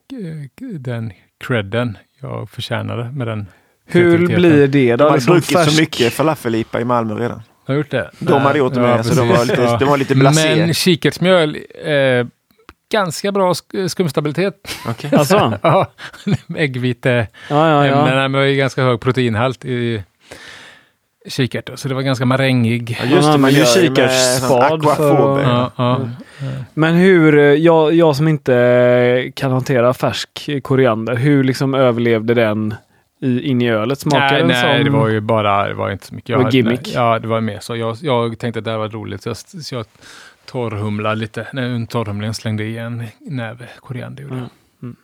den credden jag förtjänade med den. Hur blir det då? De har druckit så mycket falafelipa i Malmö redan. Har gjort det? De hade gjort det med, ja, så de var lite, ja. de var lite blasé. Men kikärtsmjöl, eh, ganska bra skumstabilitet. Okay. Alltså? ja, äggvite ja, ja, ja. ämnena med ganska hög proteinhalt i kikärtor, så det var ganska marängig. Ja, just det, man gör kikärtsspad. För... Ja, ja. Men hur, jag, jag som inte kan hantera färsk koriander, hur liksom överlevde den i, in i ölet? Smakade nej, nej som... det var ju bara, det var inte så mycket. Jag, gimmick? ja, det var mer så. Jag, jag tänkte att det här var roligt, så jag, så jag torrhumlade lite. Nej, en torrhumling slängde i en näve koriander. Mm. Mm.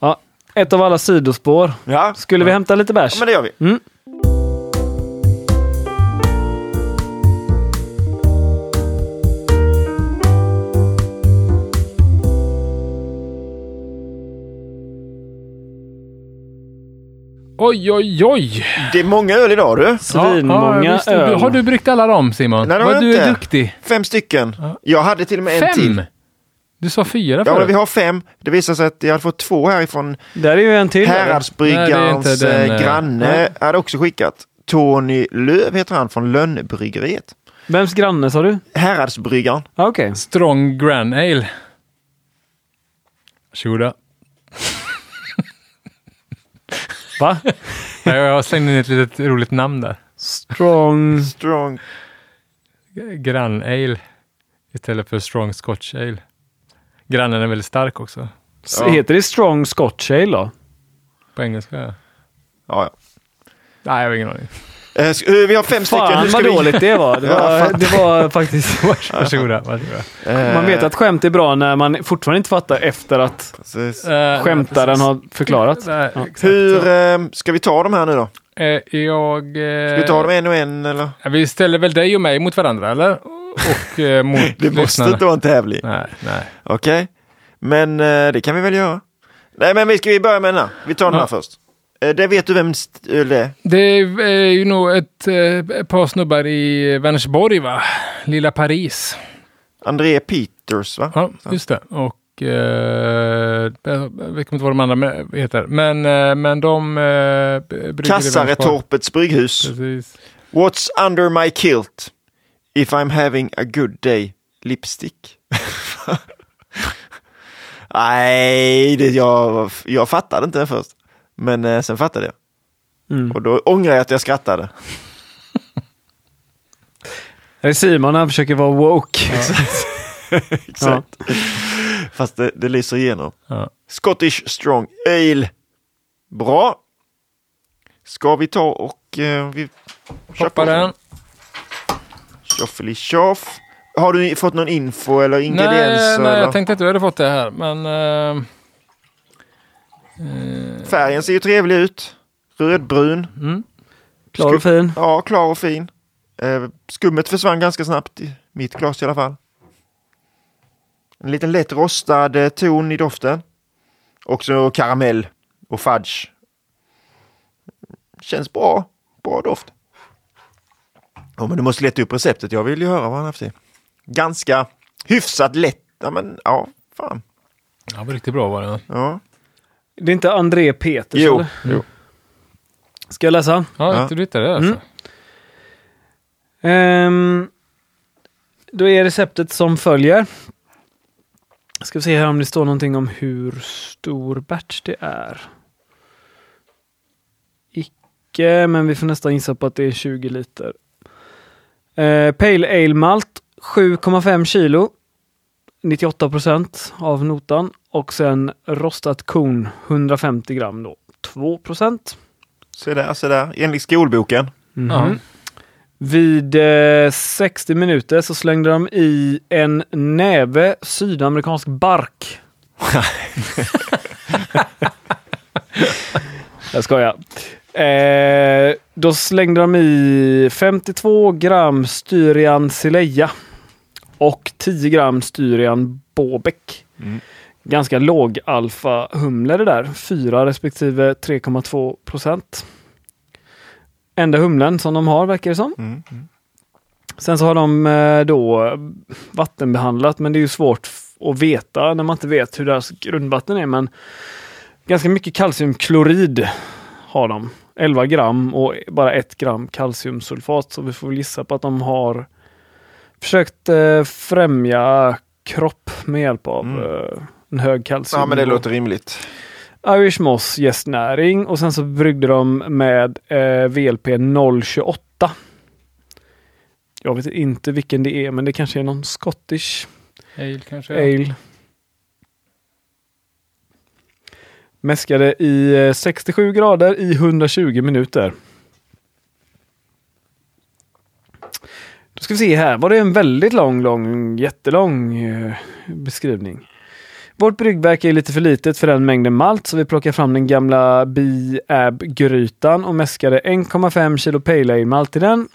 Ja, ett av alla sidospår. Ja. Skulle vi hämta lite bärs? Ja, men det gör vi. Mm. Oj, oj, oj! Det är många öl idag du. Svinmånga ja, öl. Har du bryggt alla dem Simon? Nej, Vad du inte. är duktig. Fem stycken. Ja. Jag hade till och med fem? en till. Du sa fyra Ja, men vi har fem. Det visar sig att jag hade fått två härifrån. Där är ju en till. Häradsbryggarens den, eh, granne ja. hade också skickat. Tony Löv heter han från Lönnbryggeriet. Vems granne sa du? Häradsbryggaren. Ah, okay. Strong Gran Ale. Varsågoda. Va? jag slängde in ett litet roligt namn där. Strong... Strong... Grann Ale istället för Strong Scotch Ale. Grannen är väldigt stark också. Så ja. Heter det Strong Scotch Ale då? På engelska ja. Ja, ja. Nej, jag har ingen aning. Eh, eh, vi har fem stycken. Fan vad dåligt det var. Det var, det var faktiskt... Varsågoda. varsågoda. Man vet att skämt är bra när man fortfarande inte fattar efter att Precis. skämtaren har förklarat. Ja. Hur eh, ska vi ta de här nu då? Jag... Ska vi ta dem en och en eller? Vi ställer väl dig och mig mot varandra eller? Och mot Det måste inte vara en tävling. Nej, nej. Okej. Okay. Men det kan vi väl göra. Nej men vi ska vi börja med den här. Vi tar den här först. Eh, det vet du vem det är? Det är ju nog ett, eh, ett par snubbar i Vänersborg, va? Lilla Paris. André Peters, va? Ja, just det. Och eh, jag vet inte vad de andra heter. Men, eh, men de eh, Kassaretorpets brygghus. Precis. What's under my kilt? If I'm having a good day. Lipstick. Nej, det, jag, jag fattade inte det först. Men eh, sen fattade jag. Mm. Och då ångrar jag att jag skrattade. Det är Simon han försöker vara woke. Ja. Exakt. Ja. Fast det, det lyser igenom. Ja. Scottish strong ale. Bra. Ska vi ta och eh, vi Hoppa den. Tjoffeli-tjoff. Har du fått någon info eller ingredienser? Nej, nej eller? jag tänkte att du hade fått det här, men... eh, Färgen ser ju trevlig ut. Rödbrun. mm. Klar och fin. Ja, klar och fin. Eh, skummet försvann ganska snabbt i mitt glas i alla fall. En liten lätt rostad eh, ton i doften. Också karamell och fudge. Känns bra. Bra doft. Ja, men du måste leta upp receptet. Jag vill ju höra vad han haft i. Ganska hyfsat lätt. Ja, men ja, fan. Ja, var riktigt bra var det. Ja. Det är inte André Peters? Jo, eller? jo. Ska jag läsa? Ja, Ja. du hittade det alltså. Mm. Ehm, då är receptet som följer. Ska vi se här om det står någonting om hur stor batch det är. Icke, men vi får nästan gissa på att det är 20 liter. Eh, Pale Ale Malt 7,5 kilo. 98 procent av notan. Och sen rostat korn 150 gram då. 2 procent. Se där, se där. Enligt skolboken. Ja. Vid eh, 60 minuter så slängde de i en näve sydamerikansk bark. jag skojar. Eh, då slängde de i 52 gram styrian sileja och 10 gram styrian bobek. Mm. Ganska låg alfa humle det där. 4 respektive 3,2 procent. Enda humlen som de har verkar det som. Mm. Mm. Sen så har de eh, då vattenbehandlat, men det är ju svårt att veta när man inte vet hur deras grundvatten är. Men ganska mycket kalciumklorid har de. 11 gram och bara 1 gram kalciumsulfat. Så vi får väl gissa på att de har försökt eh, främja kropp med hjälp av Mm. Eh, en hög kalcium. Ja, men det låter rimligt. Irish Moss gästnäring och sen så bryggde de med eh, VLP 028. Jag vet inte vilken det är, men det kanske är någon Scottish Ale kanske? Ale. Mäskade i eh, 67 grader i 120 minuter. Då ska vi se här. Var det en väldigt lång, lång, jättelång eh, beskrivning. Vårt bryggverk är lite för litet för den mängden malt så vi plockar fram den gamla Biab-grytan och mäskade 1,5 kilo Pale Ale malt i den.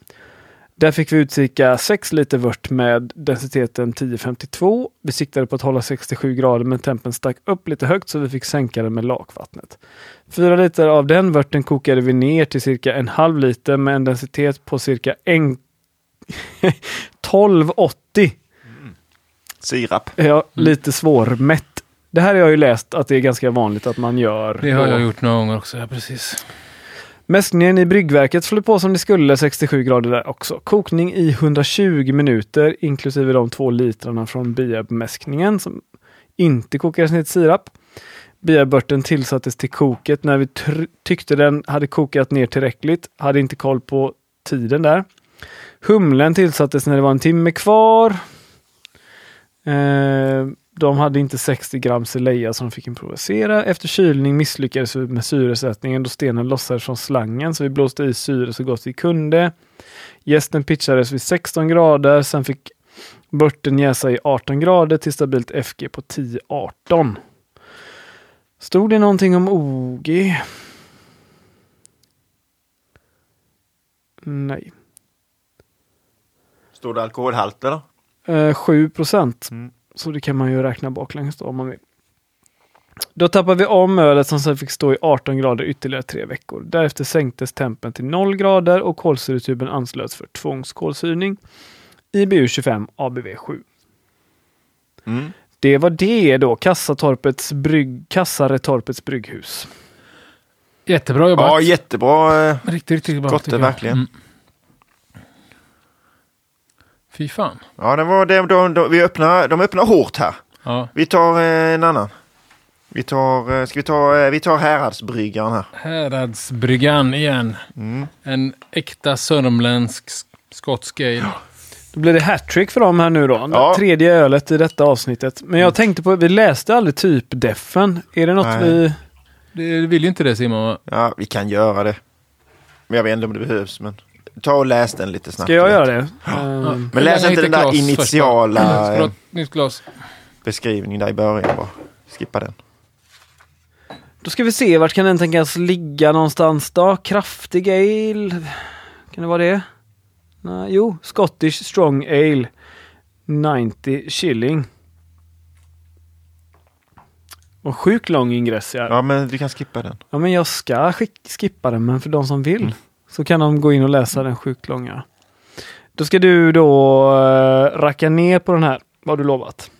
Där fick vi ut cirka 6 liter vört med densiteten 1052. Vi siktade på att hålla 67 grader men tempen stack upp lite högt så vi fick sänka den med lakvattnet. 4 liter av den vörten kokade vi ner till cirka en halv liter med en densitet på cirka en 1280. Sirap. Ja, lite svårmätt. Det här har jag ju läst att det är ganska vanligt att man gör. Det har jag gjort några gånger också, ja precis. Mäskningen i bryggverket flöt på som det skulle 67 grader där också. Kokning i 120 minuter inklusive de två litrarna från biabmäskningen som inte kokades ner till sirap. Biabörten tillsattes till koket när vi tyckte den hade kokat ner tillräckligt. Hade inte koll på tiden där. Humlen tillsattes när det var en timme kvar. Eh, de hade inte 60 gram Celeia som de fick improvisera. Efter kylning misslyckades vi med syresättningen då stenen lossades från slangen så vi blåste i syre så gott vi kunde. Gästen pitchades vid 16 grader, sen fick börten jäsa i 18 grader till stabilt FG på 10-18. Stod det någonting om OG? Nej. Står det alkoholhalter då? Eh, 7 procent. Mm. Så det kan man ju räkna baklänges då om man vill. Då tappar vi om ölet som sen fick stå i 18 grader ytterligare tre veckor. Därefter sänktes tempen till 0 grader och kolsyretuben anslöts för tvångskolsyrning. IBU 25 ABV 7. Mm. Det var det då, Kassatorpets brygg, Kassaretorpets brygghus. Jättebra jobbat. Ja, jättebra. eh, Riktigt, riktigt bra. Gott verkligen. Mm. Fy fan. Ja, det var det, de, de, vi öppnar, de öppnar hårt här. Ja. Vi tar eh, en annan. Vi tar, eh, ska vi ta, eh, vi tar Häradsbryggaren här. Häradsbryggan igen. Mm. En äkta sörmländsk sk- skotsk ale. Då blir det hattrick för dem här nu då. Ja. Tredje ölet i detta avsnittet. Men jag tänkte på, vi läste aldrig typ defen. Är det något Nej. vi... Det vill ju inte det Simon va? Ja, vi kan göra det. Men jag vet inte om det behövs. Men ta och läs den lite snabbt. Ska jag göra det? Ja. Um, men läs inte den där initiala nytt glas. beskrivningen där i början bara. Skippa den. Då ska vi se, vart kan den tänkas ligga någonstans då? Kraftig ale? Kan det vara det? Nej, jo, Scottish Strong Ale. 90 shilling. Och sjukt lång ingress ja. Ja, men vi kan skippa den. Ja, men jag ska skippa den, men för de som vill mm så kan de gå in och läsa den sjukt långa. Då ska du då uh, racka ner på den här, vad du lovat.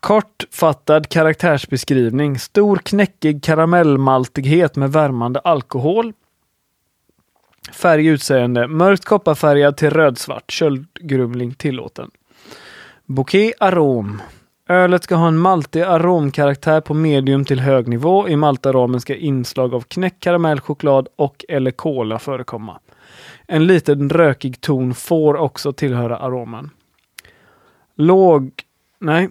Kortfattad karaktärsbeskrivning. Stor knäckig karamellmaltighet med värmande alkohol. Färg utseende. Mörkt kopparfärgad till rödsvart. Köldgrumling tillåten. Bouquet arom. Ölet ska ha en maltig aromkaraktär på medium till hög nivå. I maltaromen ska inslag av knäck, karamell, choklad och eller kola förekomma. En liten rökig ton får också tillhöra aromen. Låg... Nej.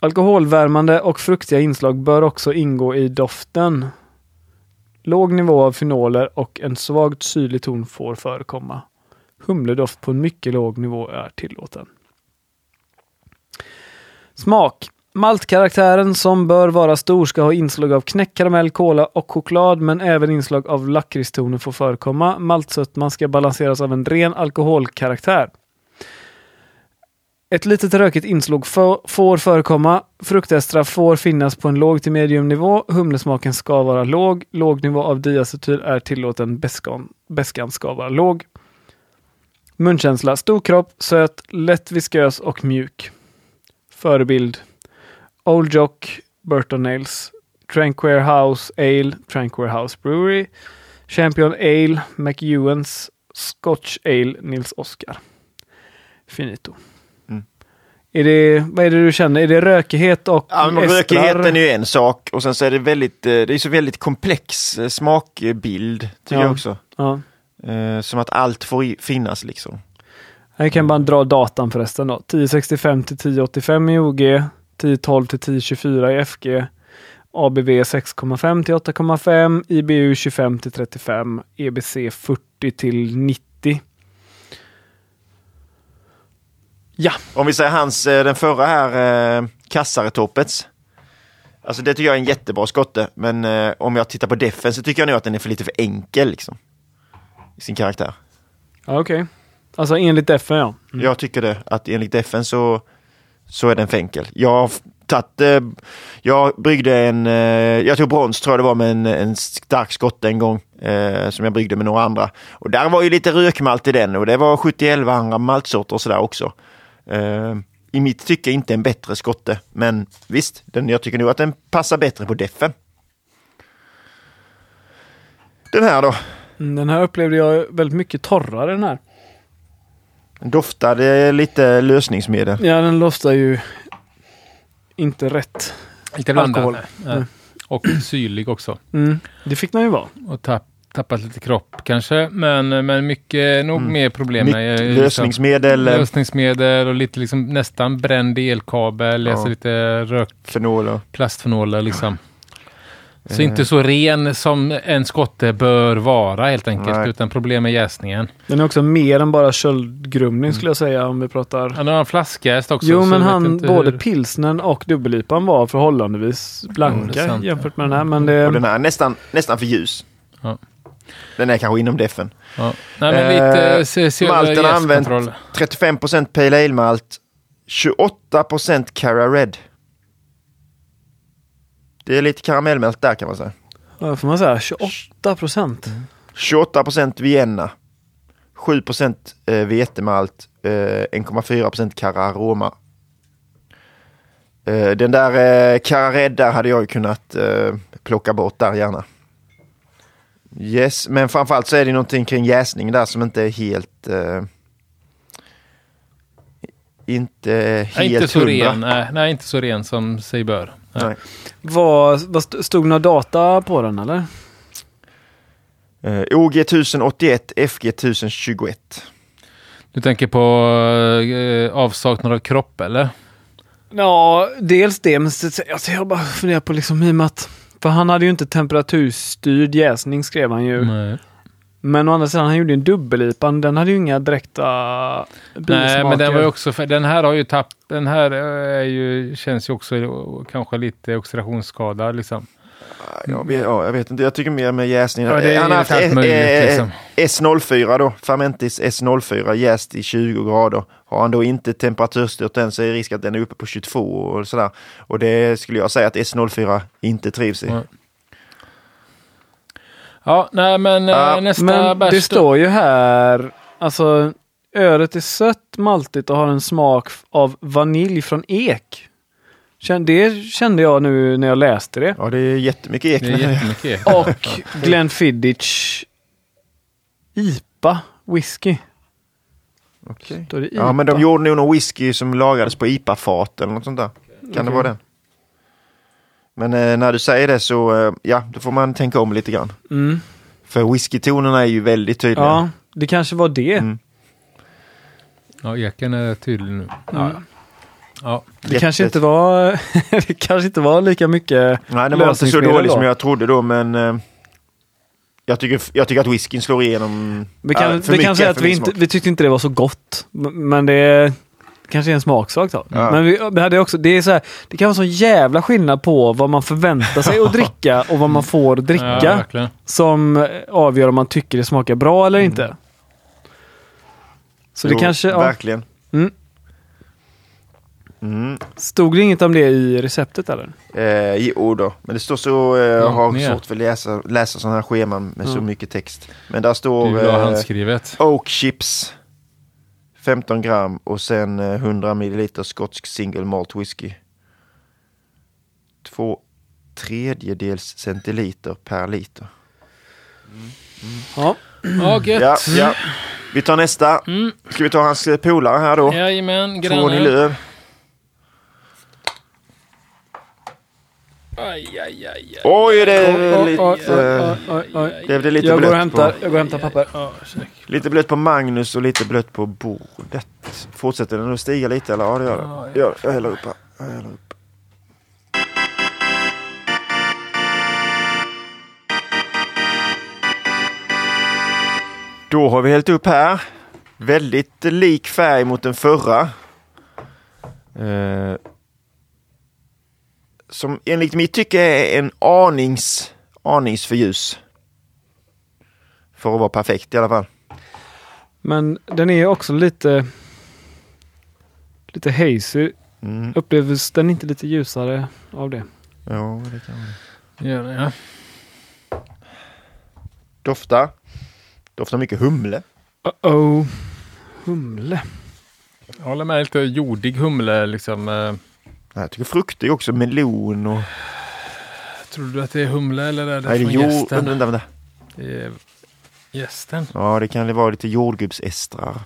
Alkoholvärmande och fruktiga inslag bör också ingå i doften. Låg nivå av fenoler och en svagt syrlig ton får förekomma. Humledoft på en mycket låg nivå är tillåten. Smak. Maltkaraktären som bör vara stor ska ha inslag av knäckkaramell, kola och choklad men även inslag av lakritstoner får förekomma. Maltsötman ska balanseras av en ren alkoholkaraktär. Ett litet rökigt inslag får förekomma. Fruktestra får finnas på en låg till medium nivå. Humlesmaken ska vara låg. Låg nivå av diacetyl är tillåten. Beskan, beskan ska vara låg. Munkänsla. Stor kropp, söt, lätt viskös och mjuk. Förebild. Old Jock, Burton Nails. Tranquil House Ale, Tranquil House Brewery. Champion Ale, McEwans. Scotch Ale, Nils Oskar. Finito. Är det, vad är det du känner? Är det rökighet och ja, men Rökigheten är ju en sak och sen så är det väldigt, eh, det är så väldigt komplex eh, smakbild tycker ja. jag också. Ja. Eh, som att allt får finnas liksom. Jag kan bara dra datan förresten då. 1065 till 1085 i OG, 1012 till 1024 i FG, ABV 6,5 till 8,5, IBU 25 till 35, EBC 40 till 90. Ja. Om vi säger hans, eh, den förra här, eh, Kassaretoppets. Alltså det tycker jag är en jättebra skotte, men eh, om jag tittar på defen så tycker jag nog att den är för lite för enkel liksom. I sin karaktär. Ja, Okej. Okay. Alltså enligt defen ja. Mm. Jag tycker det, att enligt defen så, så är den för enkel. Jag tagit, eh, jag bryggde en, eh, jag tog brons tror jag det var med en, en stark skotte en gång. Eh, som jag bryggde med några andra. Och där var ju lite rökmalt i den och det var 70 andra maltsorter och sådär också. Uh, I mitt tycke inte en bättre skotte, men visst, den, jag tycker nog att den passar bättre på defen. Den här då? Mm, den här upplevde jag väldigt mycket torrare den här. Doftade lite lösningsmedel. Ja, den doftar ju inte rätt Lite alkohol. Mm. Och syrlig också. Mm, det fick den ju vara. Och tapp, tappat lite kropp kanske, men, men mycket, nog mm. mer problem med liksom lösningsmedel. lösningsmedel och lite liksom nästan bränd elkabel, ja. alltså lite rök... Fenoler. Plastfenoler liksom. Så inte så ren som en skotte bör vara helt enkelt, Nej. utan problem med jäsningen. Den är också mer än bara köldgrumling mm. skulle jag säga om vi pratar... Han har en flaskjäst också. Jo, men han, både hur... pilsnen och dubbellipan var förhållandevis blanka mm, jämfört med den här. Men det... Och den här är nästan, nästan för ljus. Ja. Den är kanske inom defen. Ja. Nej, men lite, eh, se, se malten har använt 35 Pale Ale malt, 28% Cara Red. Det är lite karamellmält där kan man säga. Ja, får man säga. 28 procent. Mm. 28 procent Vienna. 7 procent eh, vetemalt. Eh, 1,4 procent Cararoma. Eh, den där eh, Cara Red där hade jag ju kunnat eh, plocka bort där gärna. Yes, men framförallt så är det någonting kring jäsning där som inte är helt... Uh, inte helt nej, inte så ren, nej, nej, inte så ren som sig bör. Nej. Vad, vad stod några data på den eller? Uh, OG 1081, FG 1021. Du tänker på uh, avsaknad av kropp eller? Ja, dels det, men alltså, jag bara funderar på liksom i och med att för han hade ju inte temperaturstyrd jäsning skrev han ju. Nej. Men å andra sidan, han gjorde en dubbel-IPA. Den hade ju inga direkta bismaker. Nej, men den var ju också, den här har ju tapp, den här är ju, känns ju också kanske lite oxidationsskadad liksom. Jag vet, ja, jag vet inte, jag tycker mer med jäsningen. Ja, han har haft liksom. S04 då, Fermentis S04 jäst i 20 grader. Har han då inte temperaturstyrt den så är det risk att den är uppe på 22 och sådär. Och det skulle jag säga att S04 inte trivs i. Ja. Ja, nej men uh, nästa Men det står ju här, alltså ölet är sött, maltigt och har en smak av vanilj från ek. Det kände jag nu när jag läste det. Ja, det är jättemycket ek. Det är jättemycket ek. och Glenfiddich IPA whisky. Okej. Okay. Ja, men de gjorde nog någon whisky som lagades på IPA-fat eller något sånt där. Kan okay. det vara den? Men eh, när du säger det så, eh, ja, då får man tänka om lite grann. Mm. För whiskytonerna är ju väldigt tydliga. Ja, det kanske var det. Mm. Ja, eken är tydlig nu. Mm. Ja. Ja, det kanske inte var det kanske inte var lika mycket Nej, det var inte så dåligt som jag trodde då, men eh, jag, tycker, jag tycker att whiskyn slår igenom vi kan, äh, för vi kan säga att vi, inte, vi tyckte inte det var så gott, men det kanske är en smaksak då. Ja. Men vi, vi, hade också, det, är så här, det kan vara så jävla skillnad på vad man förväntar sig att dricka och vad man får dricka. Ja, som avgör om man tycker det smakar bra eller mm. inte. Så jo, det kanske... Ja. Verkligen. Mm. Mm. Stod det inget om det i receptet eller? Eh, jo då, men det står så, eh, jag har ja, svårt för att läsa, läsa sådana här scheman med mm. så mycket text. Men där står eh, Oak Chips 15 gram och sen 100 eh, milliliter skotsk single malt whisky. Två tredjedels centiliter per liter. Mm. Mm. Ja. Ja, ja, ja. Vi tar nästa. Mm. Ska vi ta hans eh, polare här då? Jajamän, Tony Lööf. Aj, aj, aj, Oj, det är lite... Det blev lite jag blött går och hämtar, på... Jag går och hämtar papper. Lite blött på Magnus och lite blött på bordet. Fortsätter den att stiga lite eller? Ja, det gör det. Ja, jag häller upp här. Jag häller upp. Då har vi hällt upp här. Väldigt lik färg mot den förra. Eh, som enligt mitt tycke är en anings, anings för ljus. För att vara perfekt i alla fall. Men den är också lite lite hazy. Mm. Upplevs den inte lite ljusare av det? Ja, det kan det. Gör det, ja. Dofta. Doftar mycket humle. Uh oh Humle. Jag håller med. Lite jordig humle liksom. Eh. Jag tycker frukt är också melon och... Tror du att det är humle eller är det Nej, från det är gästen? Vänta, vänta. Det är gästen. Ja, det kan vara lite jordgubbsestrar.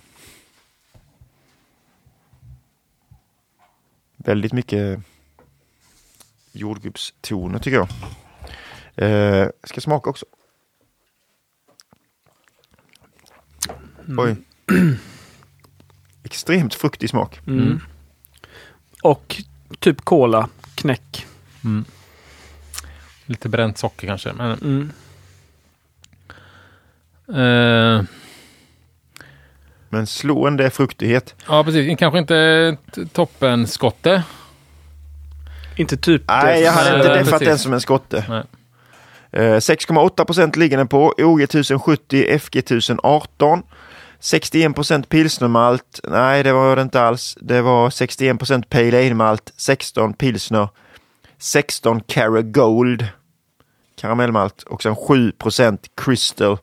Väldigt mycket jordgubbstoner tycker jag. Eh, ska smaka också. Mm. Oj. Extremt fruktig smak. Mm. Och typ cola, knäck. Mm. Lite bränt socker kanske. Men... Uh... Men slående fruktighet. Ja, precis. Kanske inte toppen skotte. Inte typ. Nej, jag hade inte deffat den som en skotte. 6,8 eh, procent ligger den på. OG 1070, FG 1018. 61 procent pilsnermalt. Nej, det var det inte alls. Det var 61 procent pale ale-malt, 16 pilsner, 16 Cara Gold karamellmalt och sen 7 procent Crystal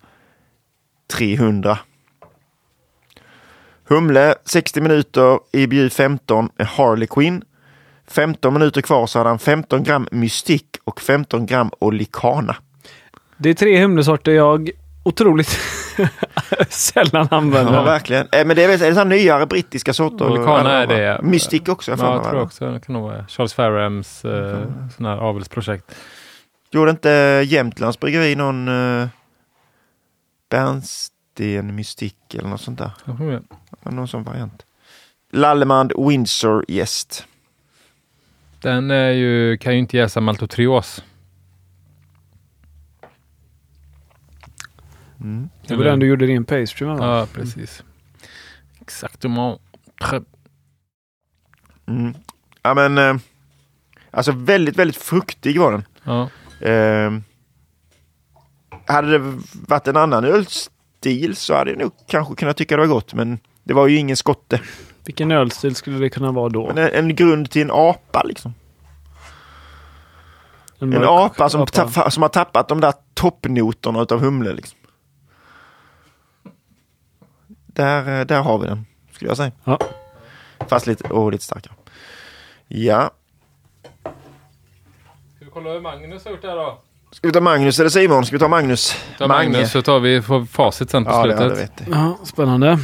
300. Humle 60 minuter, IBU 15 Harley Quinn. 15 minuter kvar så hade han 15 gram Mystic och 15 gram Olicana. Det är tre humlesorter jag otroligt sällan använder. Ja, verkligen. Eh, men det är väl en nyare brittiska sorter? Vulkaner är det. Mystic också. Jag, ja, jag tror också det kan nog vara Charles Farrams eh, mm. sån här avelsprojekt. Gjorde inte Jämtlands bryggeri någon eh, Bernsten Mystic eller något sånt där? Mm. Någon sån variant. Lallemand Windsor Gäst. Den är ju, kan ju inte jäsa maltotrios. Mm. Det var den du gjorde din pastry med? Ja, precis. Exactement. Mm. Ja men, eh, alltså väldigt, väldigt fruktig var den. Ja. Eh, hade det varit en annan ölstil så hade jag nog kanske kunnat tycka det var gott, men det var ju ingen skotte. Vilken ölstil skulle det kunna vara då? En, en grund till en apa liksom. En, en apa, som, apa. som har tappat de där toppnoterna utav humle. Liksom. Där, eh, där har vi den, skulle jag säga. Ja. Fast lite, oh, lite starkare. Ja. Ska vi kolla hur Magnus har gjort det här då? Ska vi ta Magnus eller Simon? Ska vi ta Magnus? Ta Magnus så tar vi facit sen på ja, slutet. Det, det vet ja, spännande.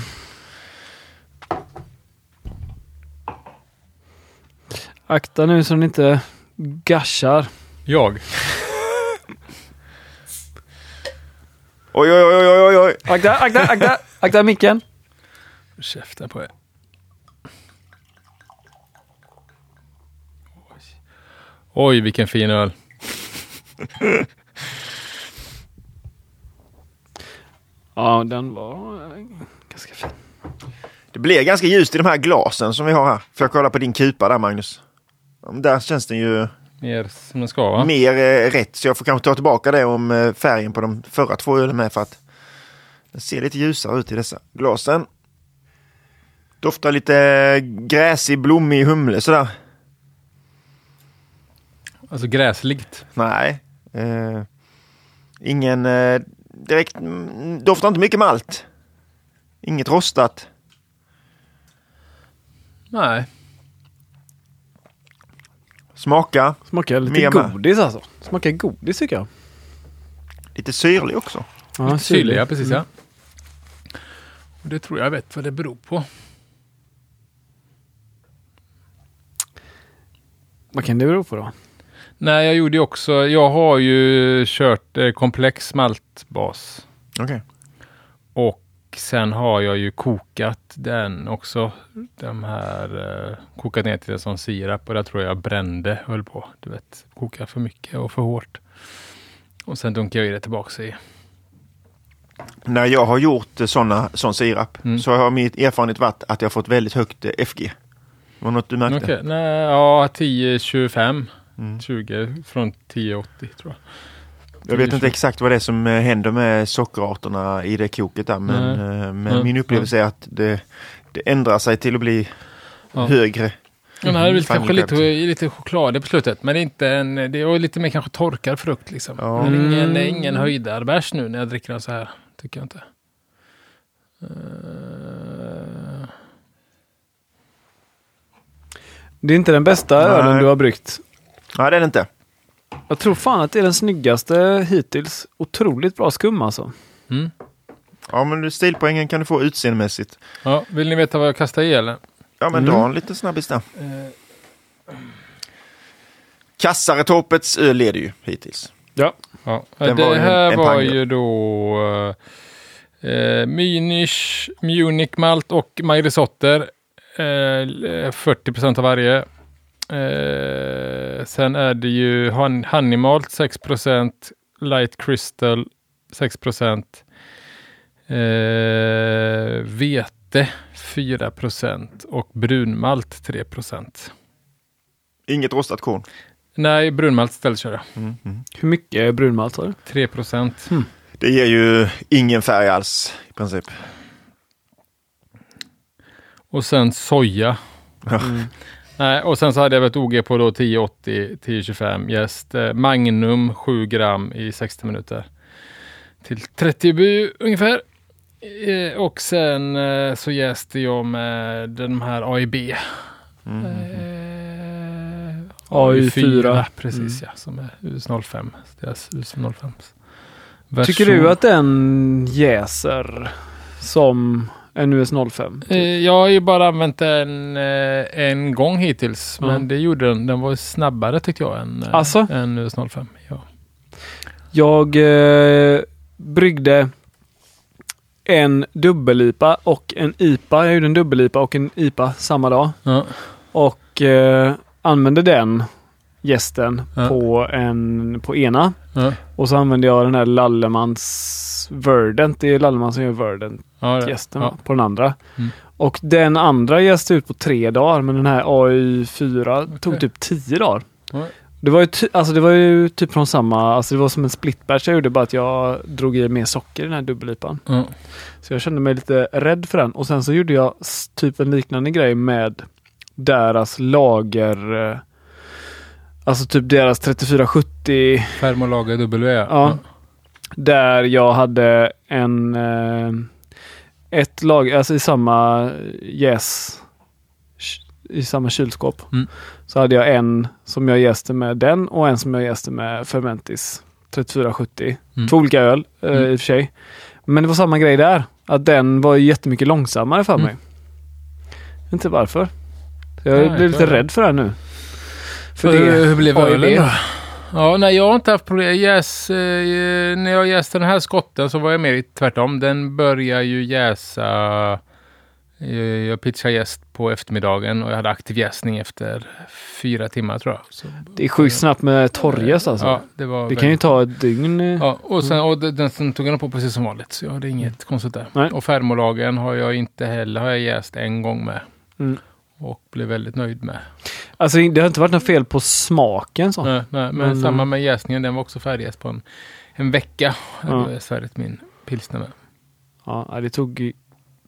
Akta nu så den inte gashar. Jag? oj, oj, oj, oj, oj. Akta, akta, akta, akta micken. Käften på er. Oj, vilken fin öl. ja, den var eh, ganska fin. Det blir ganska ljust i de här glasen som vi har här. Får jag kolla på din kupa där Magnus? Där känns den ju mer som den ska va? Mer eh, rätt, så jag får kanske ta tillbaka det om eh, färgen på de förra två ölen med för att den ser lite ljusare ut i dessa glasen. Doftar lite gräsig, blommig humle sådär. Alltså gräsligt? Nej. Eh, ingen eh, direkt, mm, doftar inte mycket malt. Inget rostat. Nej. Smaka. Smakar lite godis alltså. Smakar godis tycker jag. Lite syrlig också. Ja, lite syrlig, ja precis mm. ja. Och det tror jag vet vad det beror på. Vad kan det bero på då? Nej, jag gjorde också, jag har ju kört eh, komplex maltbas. Okej. Okay. Och sen har jag ju kokat den också. De här eh, kokat ner till det som sirap och där tror jag brände höll på. Du vet, koka för mycket och för hårt. Och sen dunkar jag i det tillbaka i. När jag har gjort eh, såna, sån sirap mm. så har min erfarenhet varit att jag fått väldigt högt eh, FG. Var det något du märkte? Okay. Nej, ja, 10-25. Mm. 20 från 10-80 tror jag. Jag vet inte exakt vad det är som eh, händer med sockerarterna i det koket där men, Nej. men min upplevelse är att det, det ändrar sig till att bli ja. högre. Ja, det är lite, kanske lite, lite choklad på slutet men det är inte en, det är lite mer kanske torkad frukt liksom. Ja. Det är ingen, är ingen höjdarbärs nu när jag dricker den så här. Tycker jag inte. Uh... Det är inte den bästa ölen du har bryggt. Nej, det är det inte. Jag tror fan att det är den snyggaste hittills. Otroligt bra skum alltså. Mm. Ja, men stilpoängen kan du få utseendemässigt. Ja, vill ni veta vad jag kastar i eller? Ja, men mm. dra en liten snabbis där. Eh. Kassaretorpets öl leder ju hittills. Ja. ja. Det var här en, var ju då uh, uh, Münich, Munich Malt och Majrisotter. Uh, 40% av varje. Eh, sen är det ju Honeymalt 6% Light Crystal 6 eh, Vete 4% och brunmalt 3 Inget rostat korn? Nej, brunmalt istället kör jag. Mm, mm. Hur mycket är brunmalt? 3 mm. Det ger ju ingen färg alls i princip. Och sen soja. Nej, och sen så hade jag ett OG på då 1080 1025 gäst. Eh, Magnum 7 gram i 60 minuter. Till 30 bu ungefär. Eh, och sen eh, så jäste jag med den här AIB. Mm. Eh, AI4. Precis mm. ja, som är US05. Deras US05. Tycker du att den jäser som en US 05? Typ. Jag har ju bara använt den eh, en gång hittills. Mm. Men det gjorde den. Den var snabbare tyckte jag än, eh, alltså? än US 05. Ja. Jag eh, bryggde en dubbel-IPA och en IPA. Jag gjorde en dubbel-IPA och en IPA samma dag. Ja. Och eh, använde den gästen ja. på, en, på ena. Och så använde jag den här Lallemans Verdant. Det är Lalleman som gör Verdant Ja, ja. på den andra. Mm. Och den andra gäst ut på tre dagar men den här AI4 tog Okej. typ tio dagar. Ja. Det var, ju alltså det var ju typ från samma, alltså det var som en splitbatch jag gjorde bara att jag drog i mer socker i den här dubbellipan. Ja. Så jag kände mig lite rädd för den. Och sen så gjorde jag typ en liknande grej med deras lager, eh, alltså typ deras 3470 Fermolager W. Ja. Där jag hade en eh, ett lager, alltså i samma jäs i samma kylskåp. Mm. Så hade jag en som jag jäste med den och en som jag jäste med Fermentis 3470. Mm. Två olika öl eh, Mm. i och för sig. Men det var samma grej där. Att den var jättemycket långsammare för Mm. mig. Vet inte varför. Så jag Nej, blev lite rädd för det här nu. För Hur, det hur blev ölen då? Ja, nej, jag har inte haft problem. Jäs, eh, när jag jäste den här skotten så var jag mer tvärtom. Den börjar ju jäsa... eh, Jag pitchade jäst på eftermiddagen och jag hade aktiv jäsning efter fyra timmar tror jag. Så, Det är sjukt snabbt med torrjäst alltså. Ja, det var Det kan ju ta ett dygn. eh. Ja, och sen, och den, den sen tog jag på precis som vanligt. Så jag hade inget konstigt där. Nej. Och fermolagen har jag inte heller, har jag jäst en gång med. Mm. Och blev väldigt nöjd med. Alltså det har inte varit något fel på smaken så. Nej, nej, men, Men, samma eh, med jäsningen, den var också färdigjäst på en, en vecka. Jag Ja. färdigt min pilsner med. Ja, det tog ju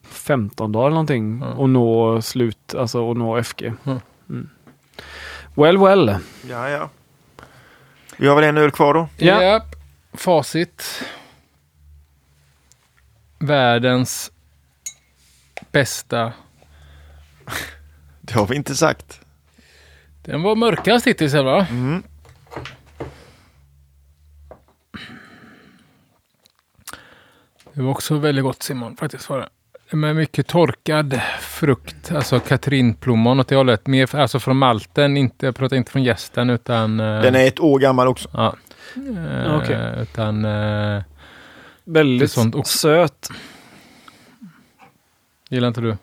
15 dagar eller någonting Ja. att nå slut, alltså att nå FG. Ja. Mm. Well well. Ja, ja. Vi har väl en öl kvar då? Ja. Japp. Facit. Världens bästa. Det har vi inte sagt. Den var mörkast hittills, va? Mm. Det var också väldigt gott Simon, faktiskt var det. Med mycket torkad frukt, alltså katrinplommon åt det hållet. Mer, alltså från malten, inte, jag pratar inte från gästen utan... eh, Den är ett år gammal också. Ja. Eh, Okej. Utan... eh, Väldigt sånt söt. gillar inte du?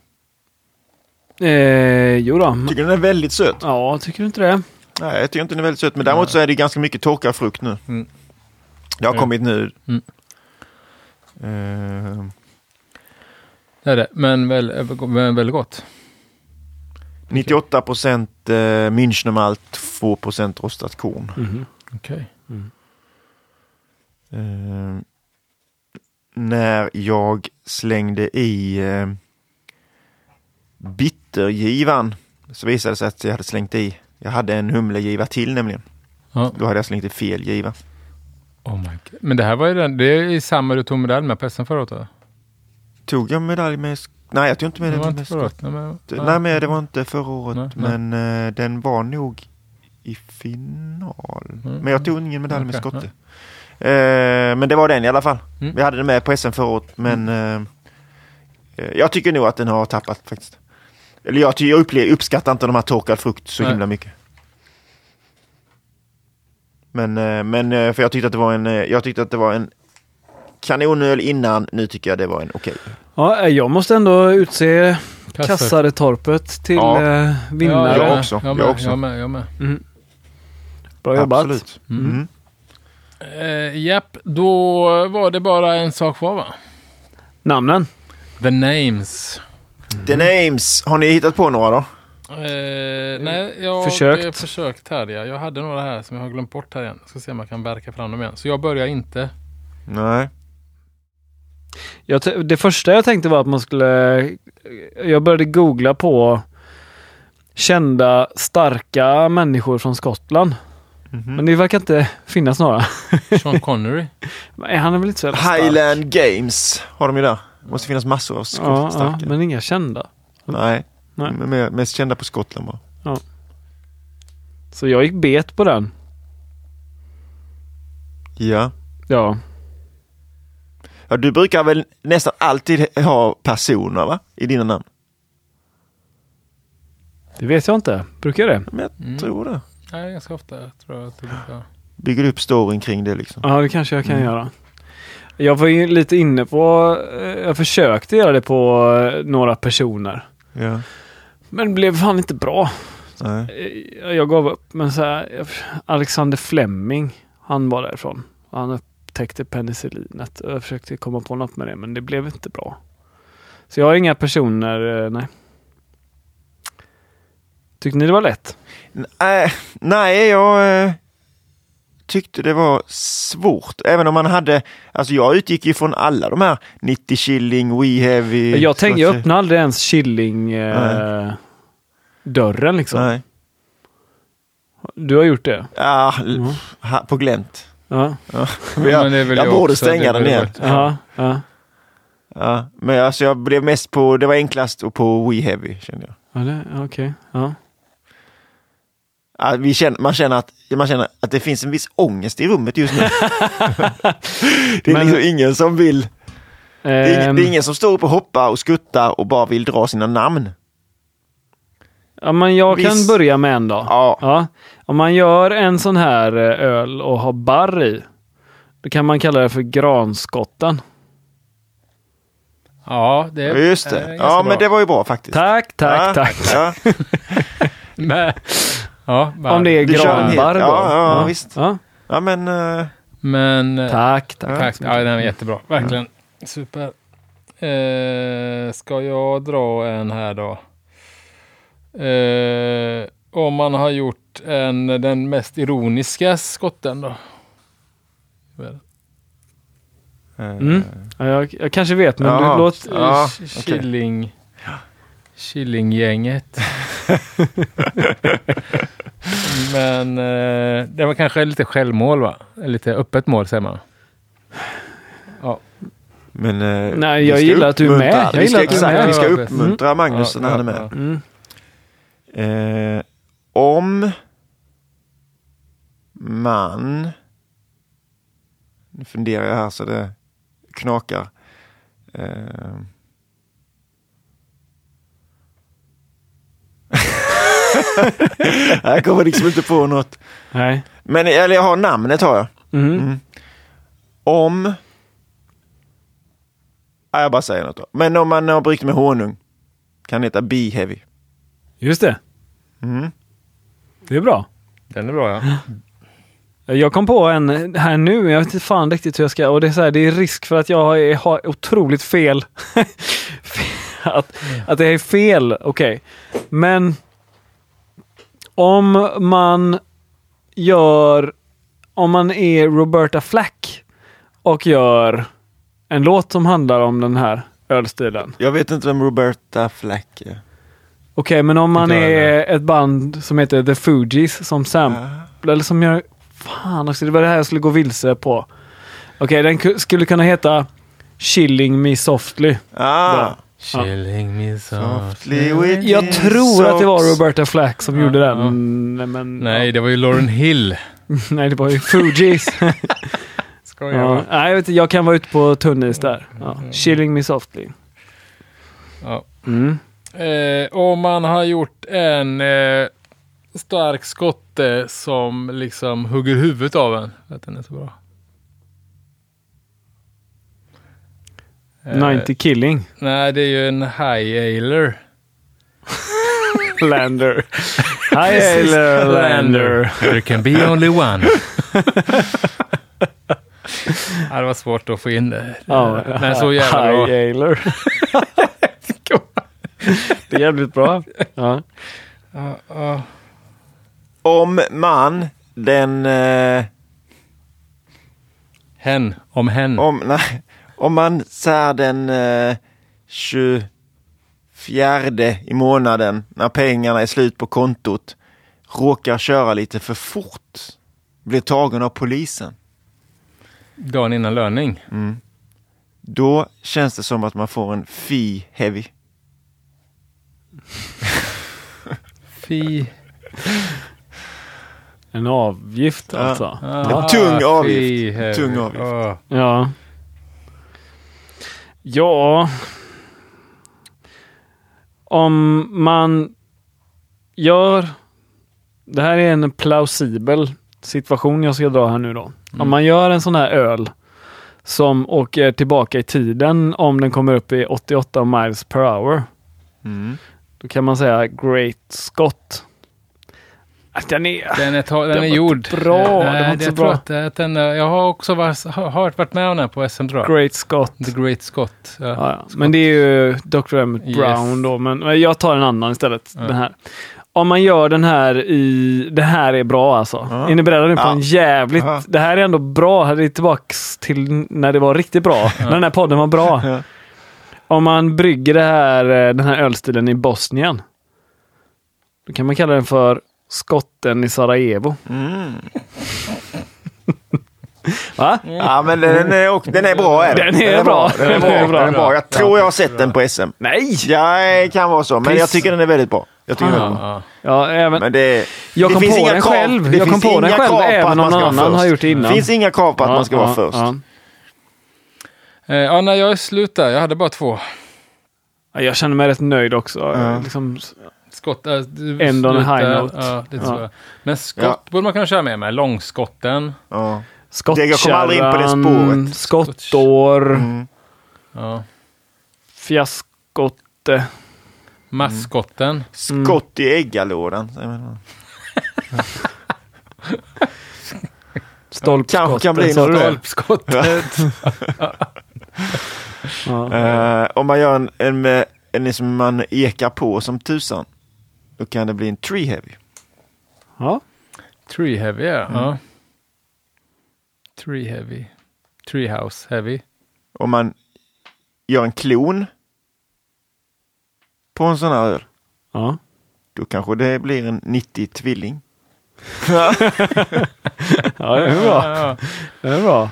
Mm. Eh, jo då. Tycker den är väldigt söt. Ja, tycker du inte det? Nej, jag tycker inte den är väldigt söt. Men däremot så är det ganska mycket torkad frukt nu. Mm. Det har Ja. kommit nu. Mm. Eh, Det är det, men, väl, men väldigt gott. 98 procent eh, Münchnermalt, 2 procent rostat korn. Mhm. Okej. Eh, när jag slängde i eh, bittergivan så visade det sig att jag hade slängt i, jag hade en humlegiva till nämligen. Ja. Då hade jag slängt i fel giva. Oh my God. Men det här var ju den, det är samma du tog medalj med på SM förra året va? Tog jag medalj med, nej jag tog inte med Det var den inte med förra skott. året? Nej, men, Nej det var inte förra året Nej, nej. men eh, den var nog i final. Mm. Men jag tog ingen medalj med Okej, skotte. Eh, men det var den i alla fall. Mm. Vi hade den med på SM förra året men eh, jag tycker nog att den har tappat faktiskt. Eller jag, jag upplever, uppskattar inte de här torkad frukt så Nej. himla mycket. Men, eh, men eh, för jag tyckte att det var en, eh, jag tyckte att det var en kanonöl innan, nu tycker jag det var en okej. Ja, eh, jag måste ändå utse Kassar. Kassaretorpet till Ja. vinnare. jag också, Jag jag med, också. jag med. Jag med. Mm. Bra jobbat. Absolut. Mm. Mm. Eh, japp, då var det bara en sak kvar va? Namnen? The names. The names, har ni hittat på några då? Eh, nej, jag har Försökt. försökt här ja. Jag hade några här som jag har glömt bort här igen. Ska se om jag kan verka fram dem igen. Så jag börjar inte. Nej. Jag det första jag tänkte var att man skulle... Jag började googla på kända starka människor från Skottland. Mhm. Men det verkar inte finnas några. Sean Connery. Han är väl inte så jävla stark? Highland Games har de ju där. Måste finnas massor av skott Ja, ja, men inga kända. Nej, Nej. Men mest kända på Skottland bara. Så jag gick bet på den. Ja. Ja. ja, du brukar väl nästan alltid ha personer va? I dina namn? Det vet jag inte. Brukar jag det? Men jag Mm. tror det. Nej, ganska ofta tror jag att det brukar. Bygger upp storyn kring det liksom. Ja, det kanske jag kan Mm. göra. Jag var ju lite inne på... eh, Jag försökte göra det på eh, några personer. Ja. Men det blev fan inte bra. Nej. Eh, Jag gav upp. Men så här, Alexander Fleming, han var därifrån. Han upp, upptäckte penicillinet. Jag försökte komma på något med det, men det blev inte bra. Så jag har inga personer, nej. Tyckte ni det var lätt? Nej, nej jag tyckte det var svårt. Även om man hade, alltså jag utgick ju från alla de här 90 shilling, We Heavy. Jag tänkte, jag öppnade aldrig ens shilling eh, dörren liksom. Nej. Du har gjort det? Ja, mm. på glänt. Ja. ja. Jag, jag borde stänga den igen. Ja, ja. ja. Men alltså jag blev mest på, det var enklast och på We Heavy kände jag. Ja, Okej, okay. ja. Ja, vi känner, man, känner att, man känner att det finns en viss ångest i rummet just nu. det är Men, liksom ingen som vill... Det är, ingen, det är, ehm. ingen som står upp och hoppar och skuttar och bara vill dra sina namn. Ja, men jag Viss... kan börja med en då. Ja. ja. Om man gör en sån här eh, öl och har barr i, då kan man kalla det för granskotten. Ja, det är Just det. ja, men det var ju bra faktiskt. Tack, tack, ja, tack. Ja. men, ja, Om det är granbarr då. Ja, ja, ja, visst. Ja, ja men... Uh... Men... Eh, tack, tack. tack. Ja, den är jättebra. Verkligen. Super. Eh, ska jag dra en här då? Eh, om man har gjort en, den mest ironiska skotten då? Mm. Ja, jag, jag, kanske vet, men ja, du låt... Ja, Killing... Killinggänget. men eh, det var kanske lite självmål va? Lite öppet mål säger man. Ja. Men eh, Nej, jag gillar att du är med. Jag att du är med. Vi ska uppmuntra mm. Magnus när han är med. Mm. Eh, om man... Nu funderar jag här så det knakar. Eh, jag kommer liksom inte på något. Nej. Men eller jag har namnet har jag. Mm. Mm. Om... Ja, jag bara säger något då. Men om man har bryggt med honung kan det heta Be Heavy. Just det. Mm. Det är bra. Den är bra ja. Jag kom på en här nu, jag vet inte fan riktigt hur jag ska, och det är så här, det är risk för att jag har otroligt fel. att, att det är fel, okej. Okay. Men om man gör, om man är Roberta Flack och gör en låt som handlar om den här ölstilen. Jag vet inte vem Roberta Flack är. Okej, okay, men om man är ett band som heter The Fugees som samplar, uh. eller som gör... Fan också, det var det här jag skulle gå vilse på. Okej, okay, den skulle kunna heta Chilling Me Softly. Ah. Chilling me softly with Jag tror socks. att det var Roberta Flack som gjorde den. Uh. Men, Nej, det var ju Lauren Hill. Nej, det var ju Fugees. Skojar ja. Nej, jag, vet, jag kan vara ute på tunnis där. Ja. Mm. Chilling Me Softly. Ja. Mm. Eh, och man har gjort en eh, stark skotte som liksom hugger huvudet av en. Att den är så bra. 90 killing. Nej, det är ju en high ailer. lander. High ailer lander. There can be only one. ja, det var svårt att få in det. Oh, Men så jävla high bra. Ailer. det är jävligt bra. Ja. Uh, uh. Om man, den... Uh, hen, om hen. Om, nej, om man så den uh, 24 i månaden när pengarna är slut på kontot råkar köra lite för fort. Blir tagen av polisen. Dagen innan löning? Mm. Då känns det som att man får en fee heavy. Fy. En avgift alltså? Ja. En tung avgift. Fy, tung avgift. Oh. Ja. Ja. Om man gör... Det här är en plausibel situation jag ska dra här nu då. Mm. Om man gör en sån här öl som åker tillbaka i tiden om den kommer upp i 88 miles per hour. Mm. Då kan man säga Great Scott. Den är, den är, den den är gjord. Bra. Den var inte jag, bra. Att, den, eh, jag har också varit, hört, varit med om den på SM Drag. Great Scott. The Great Scott. Ja, ja, Scott. Men det är ju Dr. Emmett yes. Brown då. Men jag tar en annan istället. Ja. Den här. Om man gör den här i... Det här är bra alltså. Mm. Är ni beredda nu på en jävligt... Mm. Det här är ändå bra. Det är tillbaka till när det var riktigt bra. när den här podden var bra. Om man brygger det här, eh, den här ölstilen i Bosnien. Då kan man kalla den för Skotten i Sarajevo. Mm. Va? Ja, men den är, och, den är bra. Är den. Den, är den, är bra. Bra. den är bra. Den är bra. Den är bra. Jag tror jag har sett den på SM. Nej! Ja, det kan vara så. Men Piss. jag tycker den är väldigt bra. Jag tycker den är ah. bra. Jag kom på den själv. Det jag kom på den själv även om någon annan har gjort det innan. Det finns inga krav på att ja, man ska ja, vara först. Eh, ja. Nej, jag är slut där. Jag hade bara två. Jag känner mig rätt nöjd också. Mm. Liksom, skott. Äh, End on a high note. Ja, det tror ja. Men skott ja. borde man kunna köra med med. Långskotten. Ja. Skottkärran. Skottår. Mm. Ja. Fiaskotte. Maskotten. Mm. Skott i äggalådan. Stolpskottet. Stolpskottet. Eh, om man gör en, en, en, en som man ekar på som tusan. Då kan det bli en tree heavy. Ja. Tree heavy, ja. Mm. ja. Tree heavy. Treehouse heavy. Om man gör en klon på en sån här öl. Ja. Då kanske det blir en 90 tvilling. ja, det är bra. Ja, det är bra.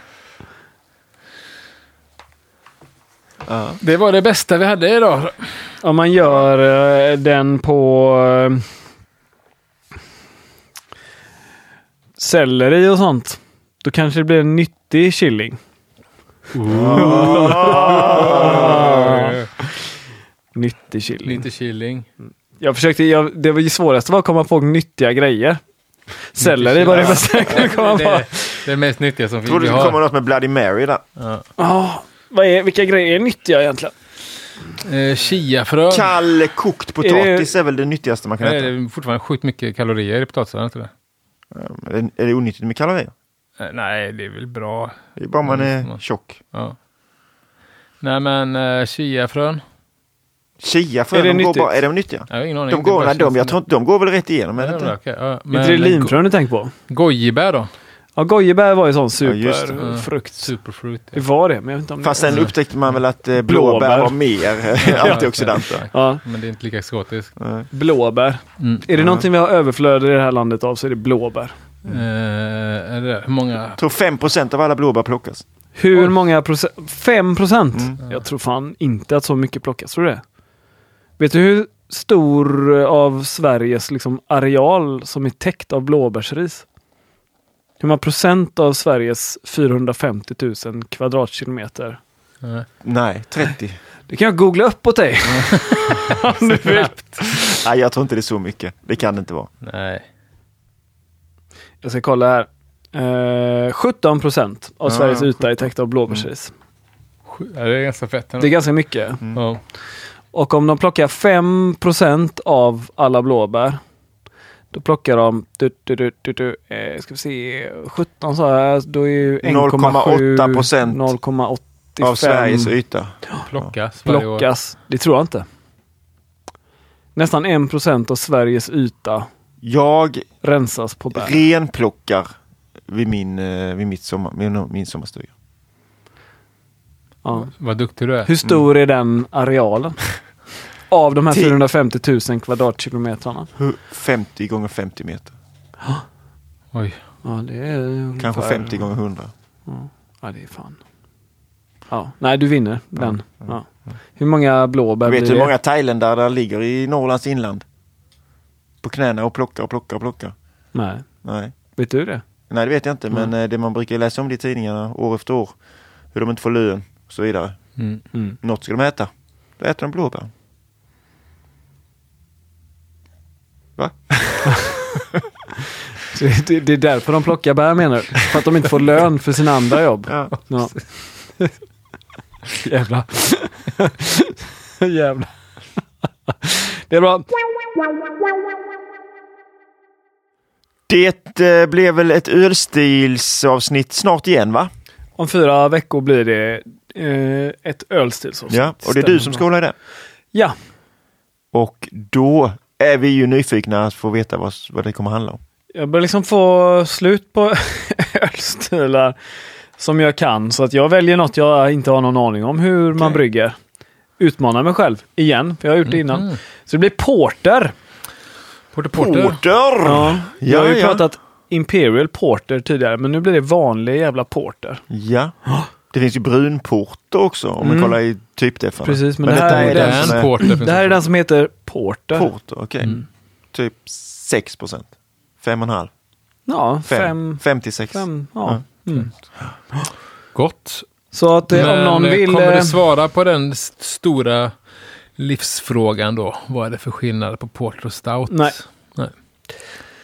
Det var det bästa vi hade idag. Om man gör eh, den på eh, selleri och sånt, då kanske det blir en nyttig killing. nyttig killing. Nyttig killing. Jag försökte, jag, det var ju svåraste var att komma på nyttiga grejer. Selleri var det bästa jag kunde komma på. Det, det mest nyttiga som finns. Tror du det kommer något med Bloody Mary där? Ja. Oh, vad är, vilka grejer är nyttiga egentligen? Eh, chiafrön. Kall kokt potatis är, är väl det nyttigaste man kan äta? Det är fortfarande sjukt mycket kalorier i potatisen, inte det? Är, är det onyttigt med kalorier? Eh, nej, det är väl bra. Det är bara man mm, är tjock. Ja. Nej, men uh, chiafrön. Chiafrön, är, de är de nyttiga? Jag har ingen aning. De går, nej, de, jag tror de går väl rätt igenom? Är det inte? Okay. Ja, men, inte det linfrön du tänker på? Gojibär då? Ja, gojebär var ju sån superfrukt. Ja, Superfruit. Ja. Det var det, men jag vet inte om Fast det... sen upptäckte man väl att eh, blåbär, var mer antioxidanter. Ja, men det är inte lika exotiskt. Blåbär. Mm. Är det någonting vi har överflöd i det här landet av så är det blåbär. Mm. Uh, är det, hur många? Jag tror 5 av alla blåbär plockas. Hur många procent? 5 procent? Mm. Jag tror fan inte att så mycket plockas. Tror du det? Vet du hur stor av Sveriges liksom, areal som är täckt av blåbärsris? hur många procent av Sveriges 450 000 kvadratkilometer? Nej, Nej 30. Det kan jag googla upp åt dig. Om du vill. Nej, jag tror inte det är så mycket. Det kan det inte vara. Nej. Jag ska kolla här. Eh, 17 procent av ja, Sveriges yta är täckt av blåbärsris. Mm. Ja, det är ganska fett. Ändå. Det är ganska mycket. Mm. Och om de plockar 5 procent av alla blåbär då plockar de, du, du, du, du, du, eh, ska vi se, 17 så här, då är ju 0,8 procent av Sveriges yta. Plockas varje år. Det tror jag inte. Nästan 1 procent av Sveriges yta Jag rensas på bär. renplockar vid min, eh, vid mitt sommar, min, min sommarstuga. Ja. Vad duktig du är. Hur stor mm. är den arealen? Av de här 450 000 kvadratkilometrarna. 50 gånger 50 meter. Oj. Ja, det är ungefär... Kanske 50 gånger 100. Ja, ja det är fan. Ja, nej du vinner den. Ja. Hur många blåbär blir det? Vet du hur många thailändare där ligger i Norrlands inland? På knäna och plockar och plockar och plockar. Nej. nej. Vet du det? Nej, det vet jag inte, mm. men eh, det man brukar läsa om det i tidningarna år efter år, hur de inte får lön och så vidare. Mm. Mm. Något ska de äta. Då äter de blåbär. Va? det, det, är därför de plockar bär menar du? För att de inte får lön för sina andra jobb? Ja. ja. Jävlar. Jävlar. Det är bra. Det eh, blev väl ett ölstilsavsnitt snart igen va? Om fyra veckor blir det eh, ett ölstilsavsnitt. Ja, och det är du som ska hålla i det. Ja. Och då är vi ju nyfikna att få veta vad, vad det kommer handla om. Jag börjar liksom få slut på ölstilar som jag kan så att jag väljer något jag inte har någon aning om hur okay. man brygger. Utmanar mig själv igen, för jag har gjort det innan. Mm. Så det blir porter. Porter porter? porter. Ja, jag har ju ja. pratat Imperial Porter tidigare, men nu blir det vanlig jävla porter. Ja. Det finns ju brunporter också om mm. man kollar i typdeffarna. Precis, men, men det, här är den, som är, porter, det här är den som heter Porter. Porter, okej. Okay. Mm. Typ 6 procent. 5,5. Ja, 5. 5 till 6. ja. ja. Mm. Gott. Så att Men, om någon vill... Kommer du eh, svara på den stora livsfrågan då? Vad är det för skillnad på Porter och Stout? Nej. Nej.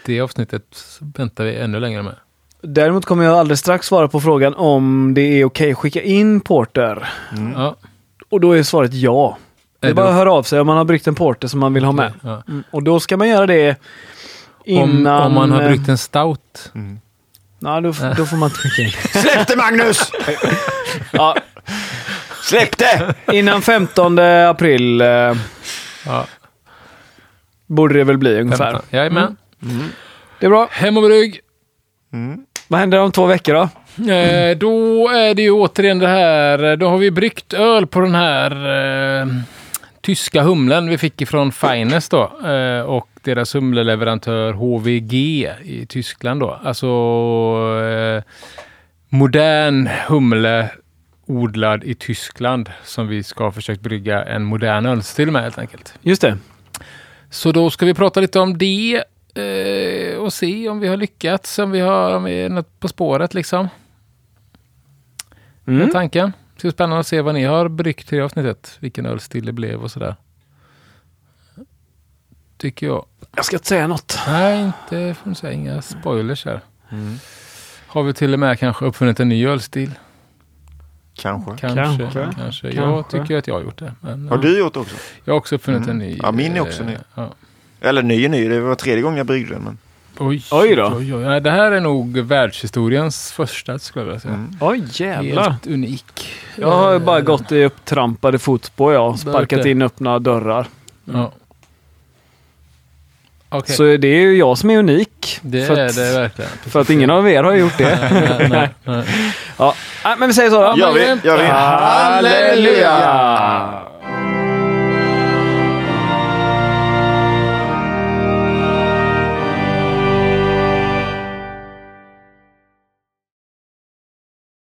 Det avsnittet väntar vi ännu längre med. Däremot kommer jag alldeles strax svara på frågan om det är okej att skicka in Porter. Mm. Ja. Och då är svaret ja. Det är, bara att höra av sig om man har bryggt en Porter som man vill ha med. Ja. Mm. Och då ska man göra det innan... Om, om man har bryggt en Stout. Mm. Ja, då, då får man inte skicka in. Släpp det Magnus! ja. Släpp det! Innan 15 april eh, ja. borde det väl bli ungefär. 15. Jajamän. Mm. Mm. Det är bra. Hem och brygg. Mm. Vad händer om två veckor då? Eh, då är det ju återigen det här, då har vi bryggt öl på den här eh, tyska humlen vi fick ifrån Finest då. Eh, och deras humleleverantör HVG i Tyskland då. Alltså eh, modern humle odlad i Tyskland som vi ska ha försökt brygga en modern ölstil med helt enkelt. Just det. Så då ska vi prata lite om det eh, och se om vi har lyckats, om vi har om vi är något på spåret liksom. Mm. Det är tanken. Det ska spännande att se vad ni har bryggt i avsnittet. Vilken ölstil det blev och sådär. Tycker jag. Jag ska inte säga något. Nej, inte får säga. Inga spoilers här. Mm. Har vi till och med kanske uppfunnit en ny ölstil? Kanske. Kanske. kanske. kanske. Jag tycker att jag har gjort det. Men, har du gjort det också? Jag har också uppfunnit mm. en ny. Ja, min är också ny. Ja. Eller ny och ny. Det var tredje gången jag bryggde den. Men... Oj, oj då. Oj, oj. Nej, det här är nog världshistoriens första skulle jag vilja säga. Mm. Oj jävlar. Helt unik. Jag har bara gått i upptrampade fotspår jag. Sparkat in öppna dörrar. Ja. Okay. Så det är ju jag som är unik. Det är att, det verkligen. För att ingen av er har gjort det. nej, nej, nej. ja. men vi säger så då. Gör vi. Gör vi. Halleluja!